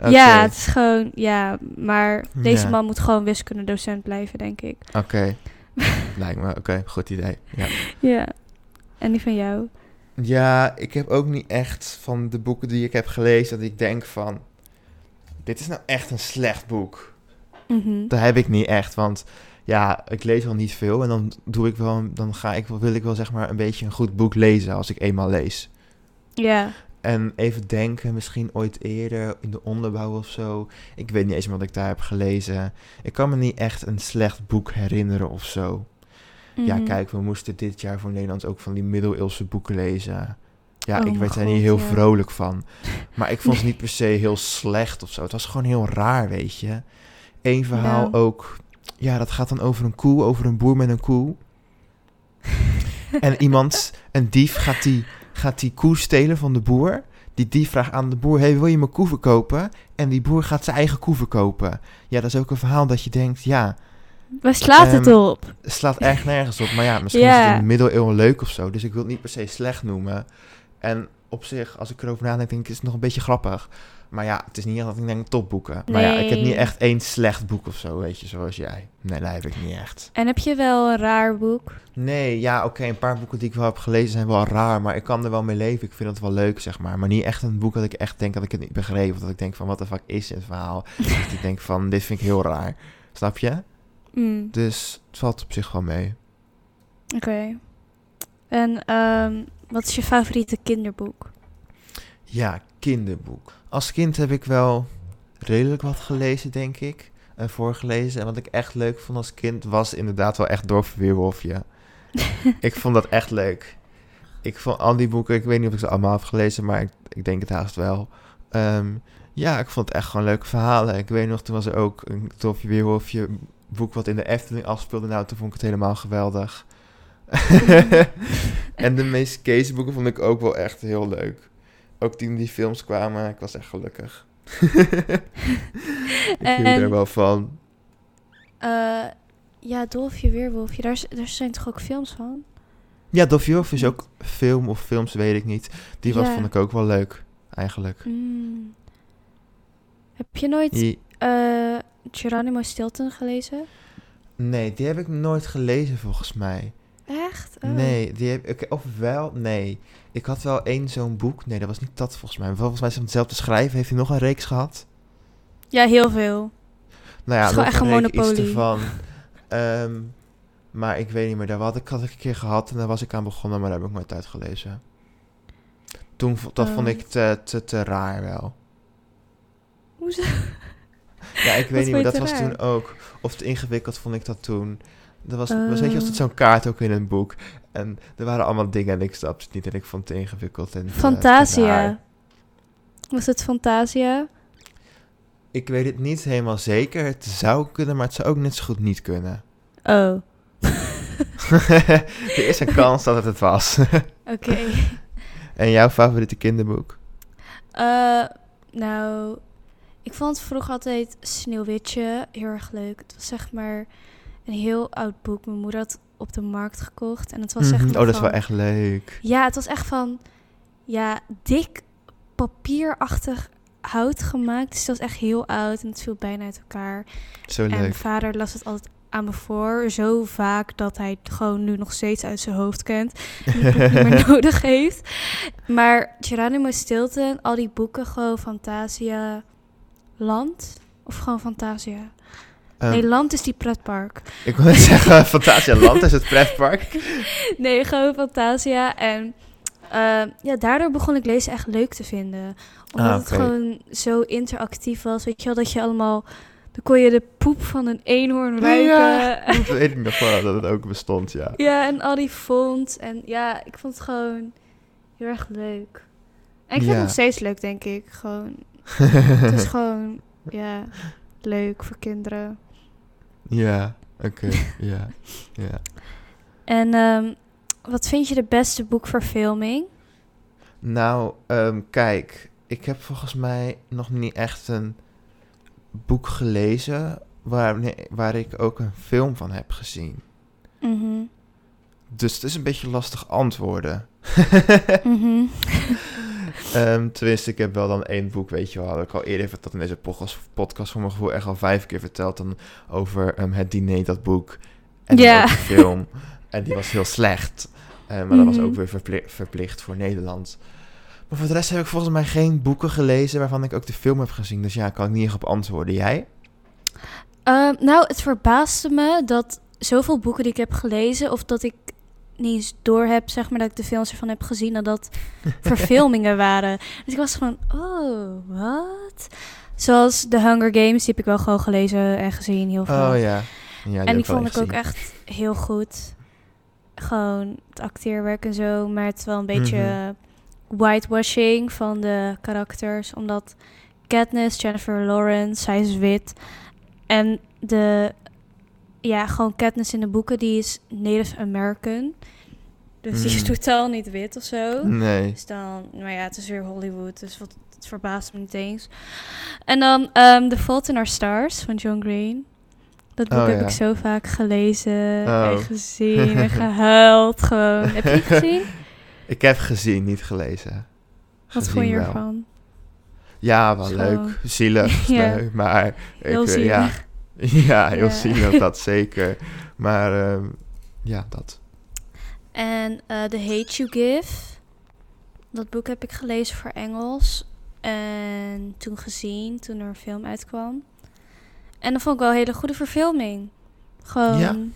Ja, het is gewoon, ja, maar deze Ja. man moet gewoon wiskundedocent blijven, denk ik. Oké. [laughs] Lijkt me, oké, goed idee. Ja. Ja. En die van jou? ja, ik heb ook niet echt van de boeken die ik heb gelezen dat ik denk van... Dit is nou echt een slecht boek. Mhm. Dat heb ik niet echt, want ja, ik lees wel niet veel en dan doe ik wel, dan ga ik, wel- wil ik wel zeg maar een beetje een goed boek lezen als ik eenmaal lees. Ja. En even denken, misschien ooit eerder in de onderbouw of zo. Ik weet niet eens meer wat ik daar heb gelezen. Ik kan me niet echt een slecht boek herinneren of zo. Ja, Mhm. kijk, we moesten dit jaar voor Nederlands ook van die middeleeuwse boeken lezen. Ja, Oh ik mijn werd daar niet heel ja. vrolijk van. [laughs] Maar ik vond het niet per se heel slecht of zo. Het was gewoon heel raar, weet je. Eén verhaal ook. Ja, dat gaat dan over een koe, over een boer met een koe. en iemand, [laughs] een dief, gaat die, gaat die koe stelen van de boer. Die dief vraagt aan de boer, hey, wil je mijn koe verkopen? En die boer gaat zijn eigen koe verkopen. Ja, dat is ook een verhaal dat je denkt, ja, Waar slaat het Ehm, op? het slaat echt nergens op. Maar ja, misschien is het in de middeleeuwen leuk of zo. Dus ik wil het niet per se slecht noemen. En op zich, als ik erover nadenk, denk ik, is het nog een beetje grappig. Maar ja, het is niet echt dat ik denk topboeken. Maar ja, ik heb niet echt één slecht boek of zo, weet je, zoals jij. Nee, dat heb ik niet echt. En heb je wel een raar boek? Nee, ja, oké, een paar boeken die ik wel heb gelezen zijn wel raar, maar ik kan er wel mee leven. Ik vind het wel leuk, zeg maar. Maar niet echt een boek dat ik echt denk dat ik het niet begreep. Of dat ik denk van, wat de fuck is dit verhaal? [laughs] dat ik denk van, dit vind ik heel raar. Snap je? Mm, Dus het valt op zich wel mee. Oké. En ehm, wat is je favoriete kinderboek? Ja, kinderboek. Als kind heb ik wel redelijk wat gelezen, denk ik. En voorgelezen. En wat ik echt leuk vond als kind was inderdaad wel echt Dorf Weerwolfje. [laughs] ik vond dat echt leuk. Ik vond al die boeken, ik weet niet of ik ze allemaal heb gelezen, maar ik, ik denk het haast wel. Ehm, ja, ik vond het echt gewoon leuke verhalen. Ik weet nog, toen was er ook een Dorfje Weerwolfje boek wat in de Efteling afspeelde. Nou, toen vond ik het helemaal geweldig. [laughs] [laughs] en de meeste Kees boeken vond ik ook wel echt heel leuk. Ook toen die films kwamen, ik was echt gelukkig. [laughs] ik hield er wel van. Eh, ja, Dolfje, Weerwolfje. Daar, daar zijn toch ook films van? Ja, Dofjof is ook film of films, weet ik niet. Die was, Ja. vond ik ook wel leuk, eigenlijk. Mm. Heb je nooit Die- eh Geronimo Stilton gelezen? nee, die heb ik nooit gelezen volgens mij. Echt? Oh. Nee, die heb ik, of wel, nee. Ik had wel één zo'n boek. Nee, dat was niet dat volgens mij. Volgens mij is het hetzelfde schrijven. Heeft hij nog een reeks gehad? Ja, heel veel. Nou ja, Het is gewoon nog echt een iets monopolie. ervan. [laughs] Ehm, Maar ik weet niet meer, daar had ik, had ik een keer gehad en daar was ik aan begonnen, maar daar heb ik nooit uitgelezen. Toen, dat vond Oh. ik te, te, te raar wel. Hoezo? Ja, ik [laughs] weet niet, vond dat was toen ook. Of te ingewikkeld vond ik dat toen. Dat was, was weet je, was het zo'n kaart ook in een boek. En er waren allemaal dingen en ik snapte het niet en ik vond het ingewikkeld en te Fantasia. Was het Fantasia? Ik weet het niet helemaal zeker. Het zou kunnen, maar het zou ook net zo goed niet kunnen. Oh, [laughs] er is een kans dat het het was. [laughs] oké. en jouw favoriete kinderboek? Eh, nou, ik vond vroeger altijd Sneeuwwitje heel erg leuk. Het was zeg maar een heel oud boek. Mijn moeder had op de markt gekocht. En het was Mhm. maar Oh, dat is wel echt leuk. Ja, het was echt van, ja, dik papierachtig hout gemaakt. Dus het was echt heel oud en het viel bijna uit elkaar. Zo En mijn leuk. vader las het altijd aan me voor. Zo vaak dat hij het gewoon nu nog steeds uit zijn hoofd kent. En het boek niet meer nodig heeft. Maar Geronimo Stilton, al die boeken, gewoon Fantasia Land. Of gewoon Fantasia. Ehm, nee, Land is die pretpark. ik wil net [laughs] zeggen, Fantasia Land is het pretpark. [laughs] Nee, gewoon Fantasia. En eh, ja, daardoor begon ik lezen echt leuk te vinden. Omdat Ah, het gewoon zo interactief was. Weet je wel, dat je allemaal... Dan kon je de poep van een eenhoorn ruiken. Ja, [laughs] dat weet ik nog wel, dat het ook bestond, ja. Ja, en al die fonts. En ja, ik vond het gewoon heel erg leuk. En ik vind Ja. het nog steeds leuk, denk ik. Gewoon, het is gewoon, ja, leuk voor kinderen. Ja, oké, [laughs] ja, ja. En ehm, wat vind je de beste boekverfilming? Nou, ehm, kijk, ik heb volgens mij nog niet echt een boek gelezen waar, nee, waar ik ook een film van heb gezien. Mhm. Dus het is een beetje lastig antwoorden. Mhm. [laughs] [laughs] Ehm, tenminste, ik heb wel dan één boek, weet je wel. Had ik al eerder verteld in deze podcast, podcast voor mijn gevoel echt al vijf keer verteld. Dan over ehm, het diner, dat boek. En de film. En die was heel slecht. Eh, maar dat was Mhm. ook weer verpli- verplicht voor Nederland. Maar voor de rest heb ik volgens mij geen boeken gelezen waarvan ik ook de film heb gezien. Dus ja, kan ik niet echt op antwoorden. Jij? Ehm, nou, het verbaasde me dat zoveel boeken die ik heb gelezen... of dat ik niet eens door heb, zeg maar, dat ik de films ervan heb gezien... dat dat [laughs] verfilmingen waren. Dus ik was gewoon, oh, wat? Zoals The Hunger Games, die heb ik wel gewoon gelezen en gezien, heel veel. Oh ja. ja en die vond ik ook echt heel goed. Gewoon het acteerwerk en zo, maar het is wel een beetje Mhm. whitewashing van de karakters. Omdat Katniss, Jennifer Lawrence, zij is wit. En de, ja, gewoon Katniss in de boeken, die is Native American. Dus die is Mm. totaal niet wit of zo. Nee. Dus dan, maar ja, het is weer Hollywood, dus wat, het verbaast me niet eens. En dan ehm The Fault in Our Stars van John Green. Dat boek Oh, heb ja. ik zo vaak gelezen Oh. en gezien en [laughs] gehuild gewoon. Heb je het [laughs] gezien? Ik heb gezien, niet gelezen. Wat vond je ervan? Ja, wel Zo. leuk. Zielig, [laughs] Ja. leuk, maar... Heel ik, eh, zielig. Ja, [laughs] ja heel Ja. zielig, dat zeker. Maar ehm, ja, dat. En eh The Hate You Give. Dat boek heb ik gelezen voor Engels. En toen gezien, toen er een film uitkwam. En dat vond ik wel een hele goede verfilming. Gewoon...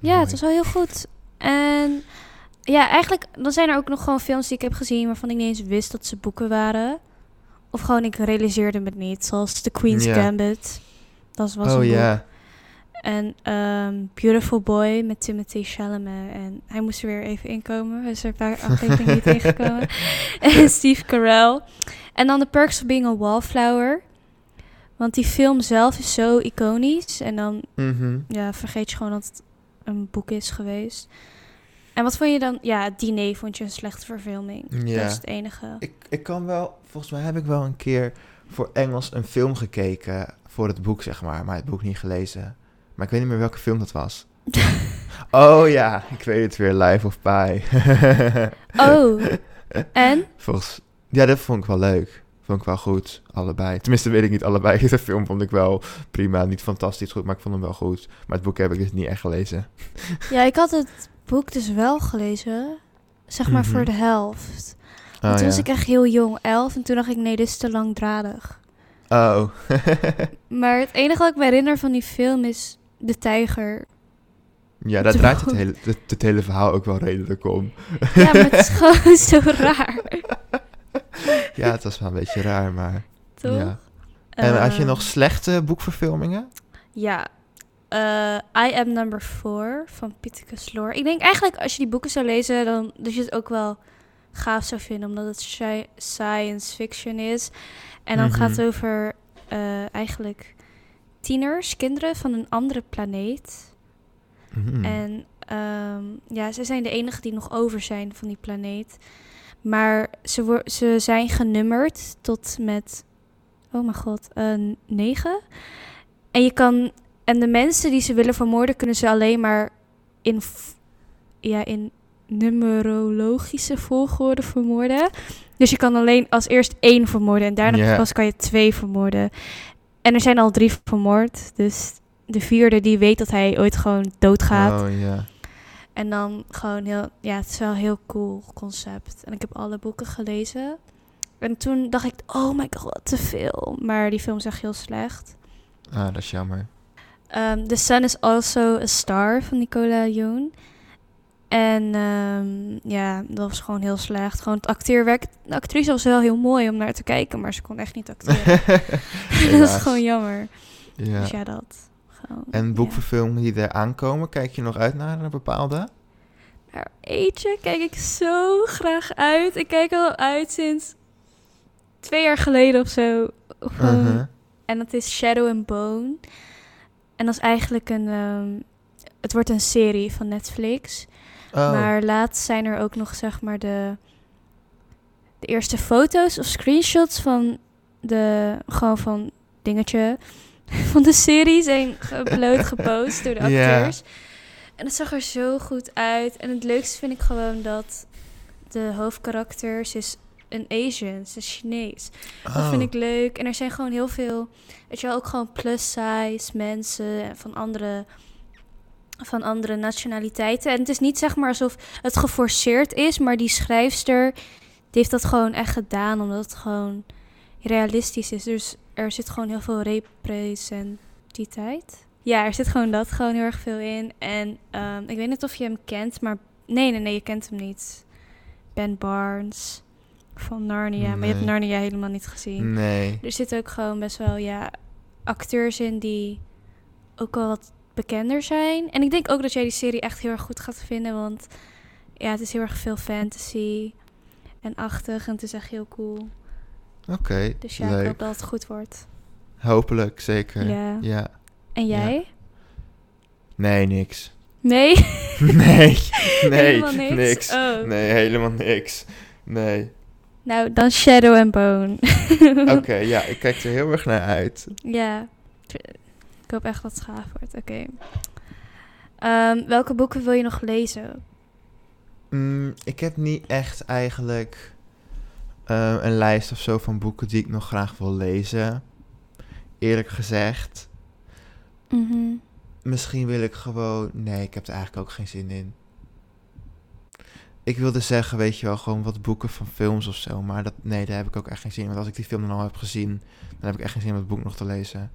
Ja? Het was wel heel goed. En ja, eigenlijk, dan zijn er ook nog gewoon films die ik heb gezien waarvan ik niet eens wist dat ze boeken waren. Of gewoon, ik realiseerde me het niet. Zoals The Queen's Ja. Gambit. Dat was oh een boek. ja. En ehm, Beautiful Boy met Timothy Chalamet. En hij moest er weer even inkomen. Hij is er paar [laughs] afleveringen niet ingekomen. [laughs] en Steve Carell. En dan The Perks of Being a Wallflower. Want die film zelf is zo iconisch. En dan Mhm. ja, vergeet je gewoon dat het een boek is geweest. En wat vond je dan? Ja, het diner vond je een slechte verfilming. Ja. Dat is het enige. Ik, ik kan wel, volgens mij heb ik wel een keer voor Engels een film gekeken voor het boek, zeg maar, maar het boek niet gelezen. Maar ik weet niet meer welke film dat was. [laughs] oh ja, ik weet het weer, Life of Pi. [laughs] Oh, en? Volgens, ja, dat vond ik wel leuk. Vond ik wel goed, allebei. Tenminste, weet ik niet allebei. [laughs] De film vond ik wel prima, niet fantastisch goed, maar ik vond hem wel goed. Maar het boek heb ik dus niet echt gelezen. Ja, ik had het boek dus wel gelezen. Zeg maar Mhm. voor de helft. Oh, Want toen was ik echt heel jong, elf. En toen dacht ik, nee, dit is te langdradig. Oh. [laughs] Maar het enige wat ik me herinner van die film is de tijger. Ja, daar draait het hele, het, het hele verhaal ook wel redelijk om. Ja, maar het is [laughs] gewoon zo raar. Ja, het was wel een beetje raar, maar... Toch? Ja. En had je Ehm, nog slechte boekverfilmingen? Ja. Eh, I Am Number 4 van Pittacus Lore. Ik denk eigenlijk als je die boeken zou lezen, dan dat je het ook wel gaaf zou vinden, omdat het sci- science fiction is. En dan Mhm. gaat het over eh, eigenlijk tieners, kinderen van een andere planeet. Mhm. En ehm, ja, ze zijn de enigen die nog over zijn van die planeet. Maar ze, ze zijn genummerd tot met, oh mijn god, eh, negen. En je kan, en de mensen die ze willen vermoorden, kunnen ze alleen maar in, ja, in numerologische volgorde vermoorden. Dus je kan alleen als eerst één vermoorden en daarna pas kan je twee vermoorden. En er zijn al drie vermoord, dus de vierde die weet dat hij ooit gewoon doodgaat. Oh, ja. En dan gewoon heel, ja, het is wel een heel cool concept. En ik heb alle boeken gelezen. En toen dacht ik, oh my god, te veel. Maar die film is echt heel slecht. Ah, dat is jammer. Ehm, The Sun is Also a Star van Nicola Yoon. En ehm, ja, dat was gewoon heel slecht. Gewoon het acteerwerk. De actrice was wel heel mooi om naar te kijken, maar ze kon echt niet acteren. [laughs] [laughs] dat is gewoon jammer. Ja. Dus ja, dat. Gewoon, En ja. boekverfilmingen die er aankomen, kijk je nog uit naar een bepaalde? Maar eentje kijk ik zo graag uit. Ik kijk al uit sinds twee jaar geleden of zo. Gewoon. Mhm. En dat is Shadow and Bone. En dat is eigenlijk een... ehm, het wordt een serie van Netflix. Oh, Maar laatst zijn er ook nog, zeg maar, de... De eerste foto's of screenshots van de... Gewoon van dingetje... [laughs] Van de serie zijn geüpload, [laughs] gepost door de acteurs. En het zag er zo goed uit. En het leukste vind ik gewoon dat de hoofdkarakter, ze is een Asian, ze is Chinees. Dat oh. vind ik leuk. En er zijn gewoon heel veel, weet je wel, ook gewoon plus size mensen en van andere, van andere nationaliteiten. En het is niet zeg maar alsof het geforceerd is, maar die schrijfster, die heeft dat gewoon echt gedaan, omdat het gewoon realistisch is. Dus er zit gewoon heel veel representativiteit. Ja, er zit gewoon dat gewoon heel erg veel in. En ehm, ik weet niet of je hem kent, maar nee, nee, nee, je kent hem niet. Ben Barnes van Narnia, maar je hebt. Narnia helemaal niet gezien. Nee. Er zitten ook gewoon best wel, ja, acteurs in die ook wel wat bekender zijn. En ik denk ook dat jij die serie echt heel erg goed gaat vinden, want ja, het is heel erg veel fantasy en achtig en het is echt heel cool. Oké, Dus ja, ik leuk. hoop dat het goed wordt. Hopelijk, zeker. Ja. ja. En Ja. jij? Nee, niks. Nee? [laughs] nee, [laughs] nee, Helemaal niks? niks. Oh. Nee, helemaal niks. Nee. Nou, dan Shadow and Bone. Oké, [laughs] ja, ik kijk er heel erg naar uit. Ja, ik hoop echt dat het gaaf wordt. Oké. Ehm, welke boeken wil je nog lezen? Mm, ik heb niet echt eigenlijk eh, een lijst of zo van boeken die ik nog graag wil lezen. Eerlijk gezegd. Mhm. Misschien wil ik gewoon. Nee, ik heb er eigenlijk ook geen zin in. Ik wilde zeggen, weet je wel, gewoon wat boeken van films of zo. Maar dat, nee, daar heb ik ook echt geen zin in. Want als ik die film dan al heb gezien, dan heb ik echt geen zin om het boek nog te lezen.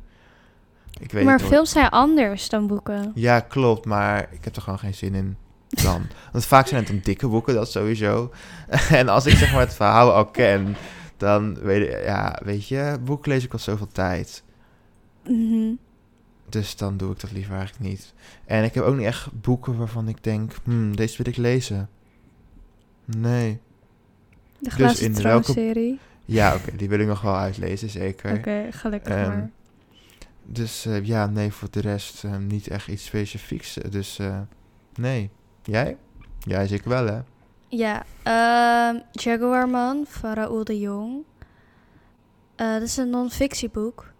Ik weet maar films zijn anders dan boeken. Ja, klopt, maar ik heb er gewoon geen zin in dan. [laughs] Want vaak zijn het dan dikke boeken, dat sowieso. [laughs] en als ik zeg maar het verhaal al ken, dan weet ik, ja, weet je, boek lees ik al zoveel tijd. Mhm. Dus dan doe ik dat liever eigenlijk niet. En ik heb ook niet echt boeken waarvan ik denk, hmm, deze wil ik lezen. Nee. De glazen in welke- serie. Ja, oké, die wil ik nog wel uitlezen, zeker. Oké, gelukkig Ehm, maar. Dus eh, ja, nee, voor de rest eh, niet echt iets specifieks. Dus eh, nee. Jij? Jij zeker wel, hè? Ja, ehm Jaguarman van Raoul de Jong. Eh, dat is een non-fictieboek.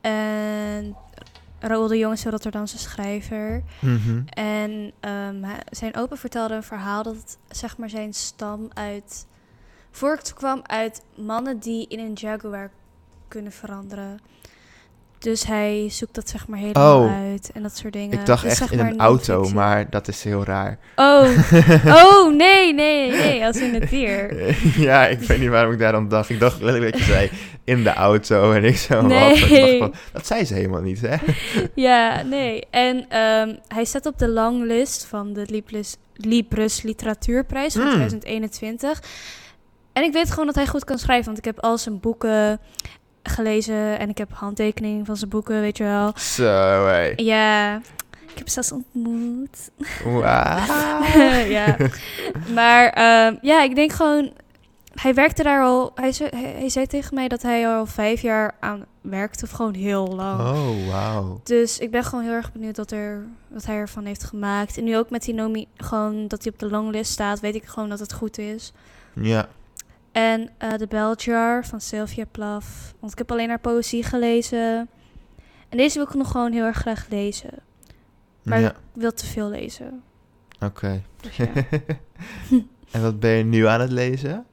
En Raoul de Jong is een Rotterdamse schrijver. Mhm. En ehm, hij- zijn opa vertelde een verhaal dat het, zeg maar zijn stam uit voortkwam uit mannen die in een jaguar kunnen veranderen. Dus hij zoekt dat zeg maar helemaal Oh. uit en dat soort dingen. Ik dacht Dus echt zeg in maar een auto, maar dat is heel raar. Oh, [laughs] oh nee, nee, nee, als in het dier. [laughs] ja, ik weet niet waarom ik daar aan dacht. Ik dacht letterlijk dat je zei in de auto en ik zo. Nee. wat? Ik van, dat zei ze helemaal niet, hè? [laughs] Ja, nee. En ehm, hij staat op de longlist van de Libris, Libris Literatuurprijs van Hmm. 2021. En ik weet gewoon dat hij goed kan schrijven, want ik heb al zijn boeken gelezen en ik heb handtekeningen van zijn boeken, weet je wel. Zo. Ja, ik heb zelfs ontmoet. Wauw. [laughs] ja, maar ehm, ja, ik denk gewoon, hij werkte daar al, hij, zei- hij, zei tegen mij dat hij al vijf jaar aan werkte, of gewoon heel lang. Oh, wauw. Dus ik ben gewoon heel erg benieuwd wat, er, wat hij ervan heeft gemaakt. En nu ook met die nomi gewoon dat hij op de longlist staat, weet ik gewoon dat het goed is. Ja. En eh The Bell Jar van Sylvia Plath. Want ik heb alleen haar poëzie gelezen. En deze wil ik nog gewoon heel erg graag lezen. Maar ja, ik wil te veel lezen. oké. Dus ja. [laughs] en wat ben je nu aan het lezen?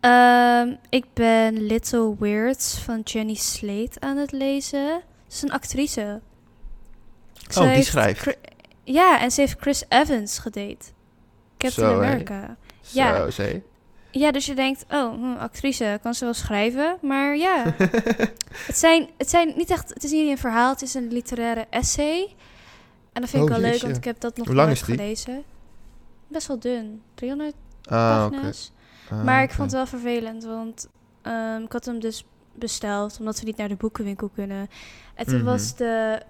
Ehm, ik ben Little Weirds van Jenny Slate aan het lezen. Ze is een actrice. Ze Oh, die schrijft. Chri- Ja, en ze heeft Chris Evans gedate. Captain Zo. America. Ja. Zo. Ja, dus je denkt, oh, hm, actrice, kan ze wel schrijven? Maar ja, [laughs] het zijn, het zijn niet echt, het is niet een verhaal, het is een literaire essay. En dat vind ik Oh, wel leuk, want ik heb dat nog nooit gelezen. Best wel dun, 300 Ah, pagina's. Ah, maar ik oké. vond het wel vervelend, want ehm, ik had hem dus besteld, omdat we niet naar de boekenwinkel kunnen. En toen Mhm. was de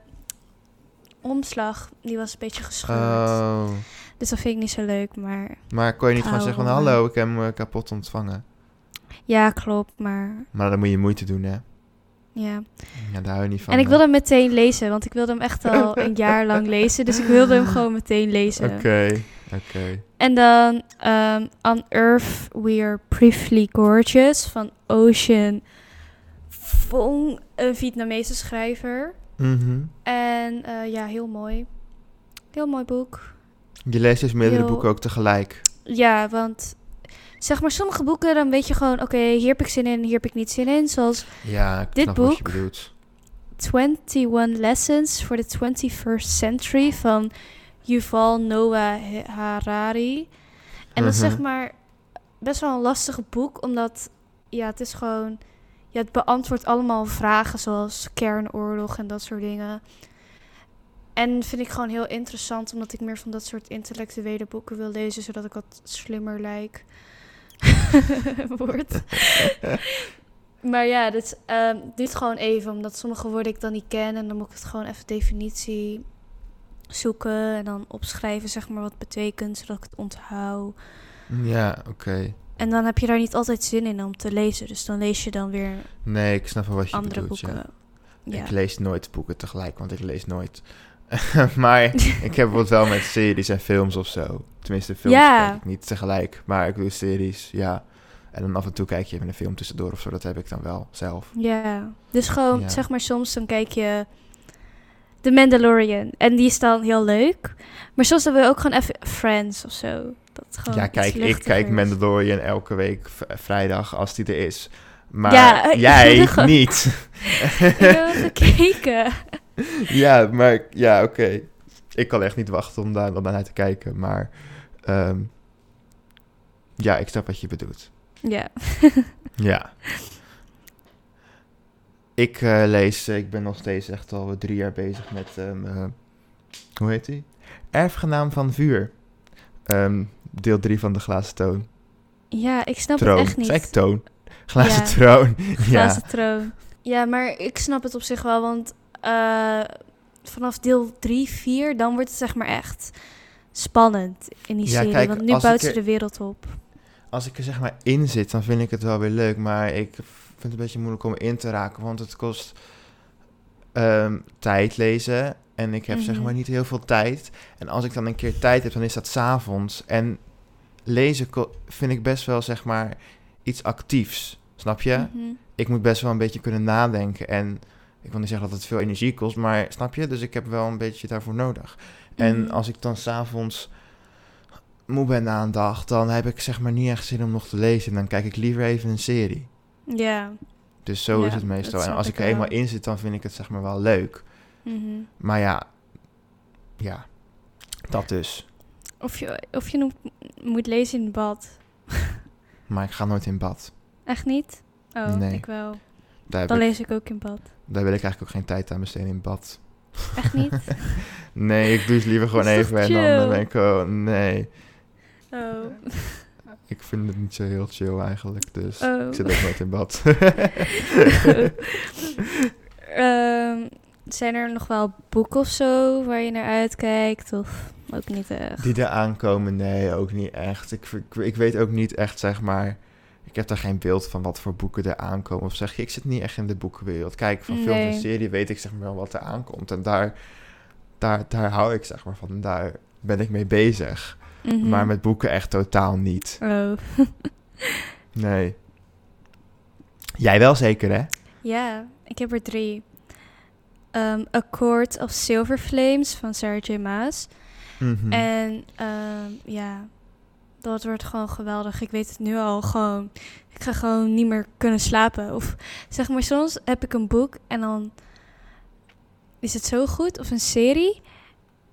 omslag, die was een beetje gescheurd. Oh. Dus dat vind ik niet zo leuk, maar Maar kon je niet gewoon zeggen van hallo, ik heb hem kapot ontvangen. ja, klopt, maar Maar dan moet je moeite doen, hè? ja. Ja, daar hou je niet van. En ik hè? wilde hem meteen lezen, want ik wilde hem echt al een [laughs] jaar lang lezen. Dus ik wilde hem gewoon meteen lezen. Oké, oké. En dan ehm On Earth We Are Briefly Gorgeous van Ocean Vong, een Vietnamese schrijver. Mhm. En eh, ja, heel mooi. Heel mooi boek. Je leest dus meerdere boeken ook tegelijk. Ja, want zeg maar sommige boeken, dan weet je gewoon... Oké, hier heb ik zin in, hier heb ik niet zin in. Zoals Ja, Dit boek- bedoelt. 21 Lessons for the 21st Century van Yuval Noah Harari. En dat is Mhm. zeg maar best wel een lastig boek, omdat ja, het is gewoon, ja, het beantwoordt allemaal vragen zoals kernoorlog en dat soort dingen. En vind ik gewoon heel interessant, omdat ik meer van dat soort intellectuele boeken wil lezen, zodat ik wat slimmer lijk. [laughs] Word. [laughs] Maar ja, dit ehm, duurt gewoon even, omdat sommige woorden ik dan niet ken. En dan moet ik het gewoon even definitie zoeken en dan opschrijven, zeg maar, wat het betekent, zodat ik het onthoud. Ja, oké. En dan heb je daar niet altijd zin in om te lezen. Dus dan lees je dan weer Nee, ik snap wel wat je andere bedoelt, boeken. ja. Ja. Ik lees nooit boeken tegelijk, want ik lees nooit. [laughs] maar ik heb het wel met series en films of zo. Tenminste, films Ja. kijk ik niet tegelijk, maar ik doe series, ja. En dan af en toe kijk je even een film tussendoor of zo, dat heb ik dan wel zelf. Ja, dus gewoon, Ja. zeg maar, soms dan kijk je The Mandalorian. En die is dan heel leuk. Maar soms wil je ook gewoon even Friends of zo. Dat gewoon ja, kijk, ik kijk. Mandalorian elke week vrijdag als die er is. Maar Ja, [laughs] jij [laughs] niet. Ik heb wel gekeken. [laughs] ja, maar ja, oké. Ik kan echt niet wachten om daar dan naar te kijken, maar ehm, ja, ik snap wat je bedoelt. Ja. [laughs] Ja. Ik eh, lees, eh, ik ben nog steeds echt al drie jaar bezig met, ehm, eh, hoe heet die? Erfgenaam van Vuur. Ehm, deel 3 van de Glazen Toon. Ja, ik snap troon. het echt niet. Zeg toon? Glazen Ja. troon. [laughs] ja. Glazen troon. Ja, maar ik snap het op zich wel, want eh, vanaf deel 3, 4, dan wordt het zeg maar echt spannend in die Ja, serie. kijk, want nu bouwt ze de wereld op. Als ik er zeg maar in zit, dan vind ik het wel weer leuk. Maar ik vind het een beetje moeilijk om in te raken. Want het kost ehm, tijd lezen. En ik heb zeg Mhm. maar niet heel veel tijd. En als ik dan een keer tijd heb, dan is dat s'avonds. En lezen vind ik best wel zeg maar iets actiefs. Snap je? Mhm. Ik moet best wel een beetje kunnen nadenken. En ik wil niet zeggen dat het veel energie kost, maar snap je? Dus ik heb wel een beetje daarvoor nodig. En Mhm. als ik dan s'avonds moe ben na een dag, dan heb ik zeg maar niet echt zin om nog te lezen. Dan kijk ik liever even een serie. Ja. Dus zo is het meestal. En als ik er eenmaal in zit, dan vind ik het zeg maar wel leuk. Mhm. Maar ja, ja, dat dus. Of je, of je moet lezen in bad. Maar ik ga nooit in bad. Echt niet? Oh, Nee. ik wel. Daar, Dan ik, lees ik ook in bad. Daar wil ik eigenlijk ook geen tijd aan besteden in bad. Echt niet? [laughs] Nee, ik douche liever gewoon even en dan, dan chill? ben ik oh, nee. Oh. Ik vind het niet zo heel chill eigenlijk, dus Oh. ik zit ook nooit in bad. [laughs] [laughs] Ehm, zijn er nog wel boeken of zo waar je naar uitkijkt? Of ook niet echt? Die er aankomen, nee, ook niet echt. Ik, ik, ik weet ook niet echt, zeg maar... Ik heb daar geen beeld van wat voor boeken er aankomen. Of zeg je, ik zit niet echt in de boekenwereld. Kijk, van film en Nee. serie weet ik zeg maar wel wat er aankomt. En daar, daar, daar hou ik zeg maar van. En daar ben ik mee bezig. Mhm. Maar met boeken echt totaal niet. Oh. [laughs] Nee. Jij wel zeker, hè? Ja, ik heb er drie. Ehm A Court of Silver Flames van Sarah J. Maas. Mhm. En ehm, ja, dat wordt gewoon geweldig. Ik weet het nu al gewoon. Ik ga gewoon niet meer kunnen slapen. Of zeg maar, soms heb ik een boek en dan is het zo goed. Of een serie.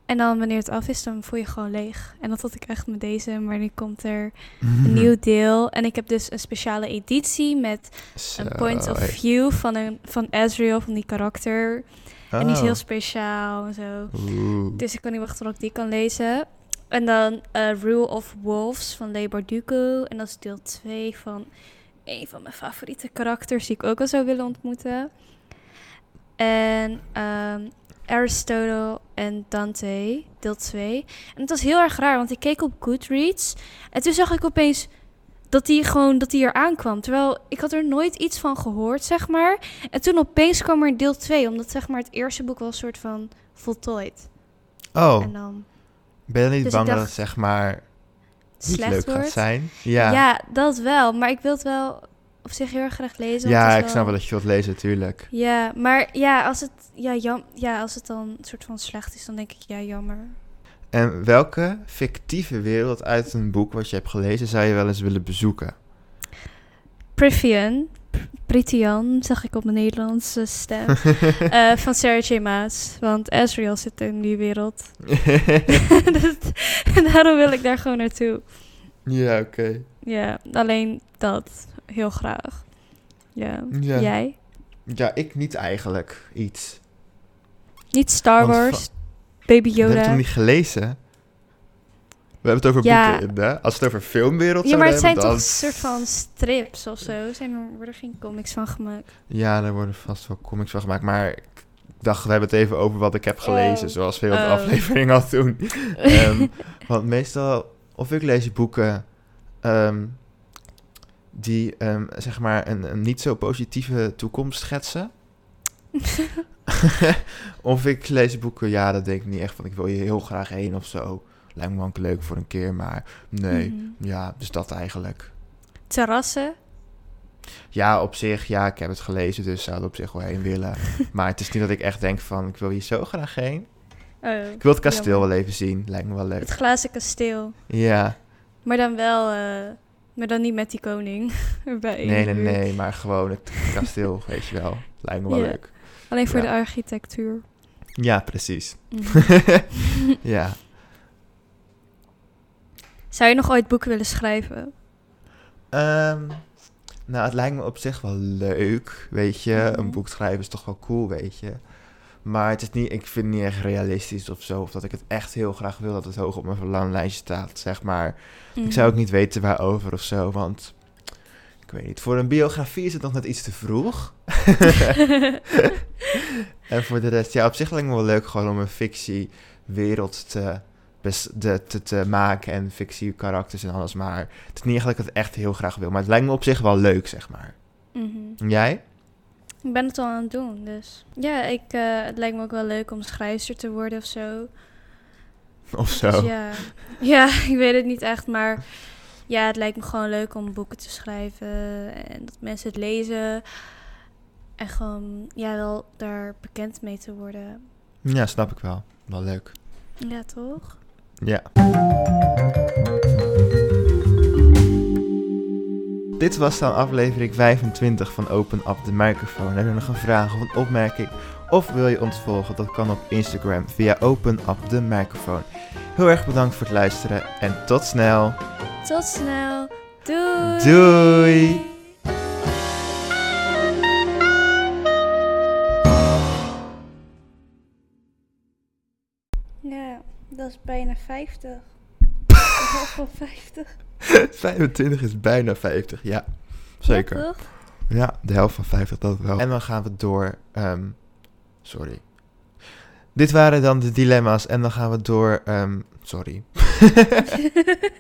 En dan wanneer het af is, dan voel je gewoon leeg. En dat had ik echt met deze. Maar nu komt er een [laughs] nieuw deel. En ik heb dus een speciale editie met een point of view van, een, van Ezreal, van die karakter. En die is Oh. heel speciaal en zo. Oeh. Dus ik kan niet wachten tot ik die kan lezen. En dan eh, Rule of Wolves van Leigh Bardugo. En dat is deel 2 van een van mijn favoriete karakters die ik ook al zou willen ontmoeten. En ehm, Aristotle en Dante, deel 2. En het was heel erg raar, want ik keek op Goodreads. En toen zag ik opeens dat die gewoon dat die er aankwam. Terwijl ik had er nooit iets van gehoord, zeg maar. En toen opeens kwam er deel 2, omdat zeg maar het eerste boek wel een soort van voltooid. Oh, En dan ben je niet Dus bang dat het zeg maar niet slecht leuk wordt. gaat zijn? Ja. Ja, dat wel. Maar ik wil het wel op zich heel erg graag lezen. ja ik snap wel dat je wilt lezen, tuurlijk. Ja, maar ja, als het, ja, jam, ja, als het dan een soort van slecht is, dan denk ik, ja, jammer. En welke fictieve wereld uit een boek wat je hebt gelezen zou je wel eens willen bezoeken? Privian, Pritian, zag ik op mijn Nederlandse stem, [laughs] eh, van Sarah J. Maas. Want Ezreal zit in die wereld. [laughs] [laughs] Dus- en daarom wil ik daar gewoon naartoe. ja, oké. Ja, alleen dat. Heel graag. Ja. Ja. Jij? Ja, ik niet eigenlijk iets. Niet Star Wars, Baby We hebben het Yoda. nog niet gelezen. We hebben het over Ja. boeken in, hè? Als het over filmwereld Ja, maar het zijn toch soort van strips of zo? Zijn er, worden er geen comics van gemaakt? Ja, daar worden vast wel comics van gemaakt. Maar ik dacht, we hebben het even over wat ik heb gelezen. Oh. Zoals veel de Oh. aflevering al doen. [laughs] Ehm, want meestal, of ik lees boeken ehm, die ehm, zeg maar een, een niet zo positieve toekomst schetsen. [laughs] [laughs] of ik lees boeken, ja, dat denk ik niet echt van ik wil hier heel graag heen of zo. Lijkt me wel leuk voor een keer, maar nee. Mhm. Ja, dus dat eigenlijk. Terrassen? Ja, op zich, ja, ik heb het gelezen, dus zou er op zich wel heen willen. [laughs] maar het is niet dat ik echt denk van, ik wil hier zo graag heen. Oh, Ik wil het kasteel jammer. wel even zien, lijkt me wel leuk. Het glazen kasteel. Ja, Maar dan wel, eh, maar dan niet met die koning [laughs] erbij. nee, nee, nee, maar gewoon het kasteel, [laughs] weet je wel. Lijkt me wel Ja. leuk. Alleen voor Ja. de architectuur. Ja, precies. Mhm. ja. Zou je nog ooit boeken willen schrijven? Ehm, nou, het lijkt me op zich wel leuk, weet je. Mhm. Een boek schrijven is toch wel cool, weet je. Maar het is niet, ik vind het niet echt realistisch of zo. Of dat ik het echt heel graag wil dat het hoog op mijn verlanglijstje staat, zeg maar. Ik zou ook niet weten waarover of zo, want... Ik weet niet, voor een biografie is het nog net iets te vroeg. [laughs] [laughs] en voor de rest, ja, op zich lijkt me wel leuk gewoon om een fictiewereld te, bes- de, te, te maken en fictiekarakters en alles. Maar het is niet echt dat ik het echt heel graag wil, maar het lijkt me op zich wel leuk, zeg maar. Mhm. Jij? Ik ben het al aan het doen, dus... Ja, ik, eh, het lijkt me ook wel leuk om schrijfster te worden of zo. Of zo. Dus ja. ja, [laughs] ik weet het niet echt, maar... Ja, het lijkt me gewoon leuk om boeken te schrijven en dat mensen het lezen. En gewoon, ja, wel daar bekend mee te worden. Ja, snap ik wel. Wel leuk. Ja, toch? Ja. Dit was dan aflevering 25 van Open Up de Microfoon. Heb je nog een vraag of een opmerking? Of wil je ons volgen? Dat kan op Instagram via Open Up de Microfoon. Heel erg bedankt voor het luisteren en tot snel. Tot snel. Doei. Doei. Dat is bijna 50. De helft van 50. 25 [laughs] is bijna 50, ja. Zeker. Ja, toch? Ja, de helft van 50, dat wel. En dan gaan we door. ehm, sorry. Dit waren dan de dilemma's en dan gaan we door. ehm, sorry. [laughs] [laughs]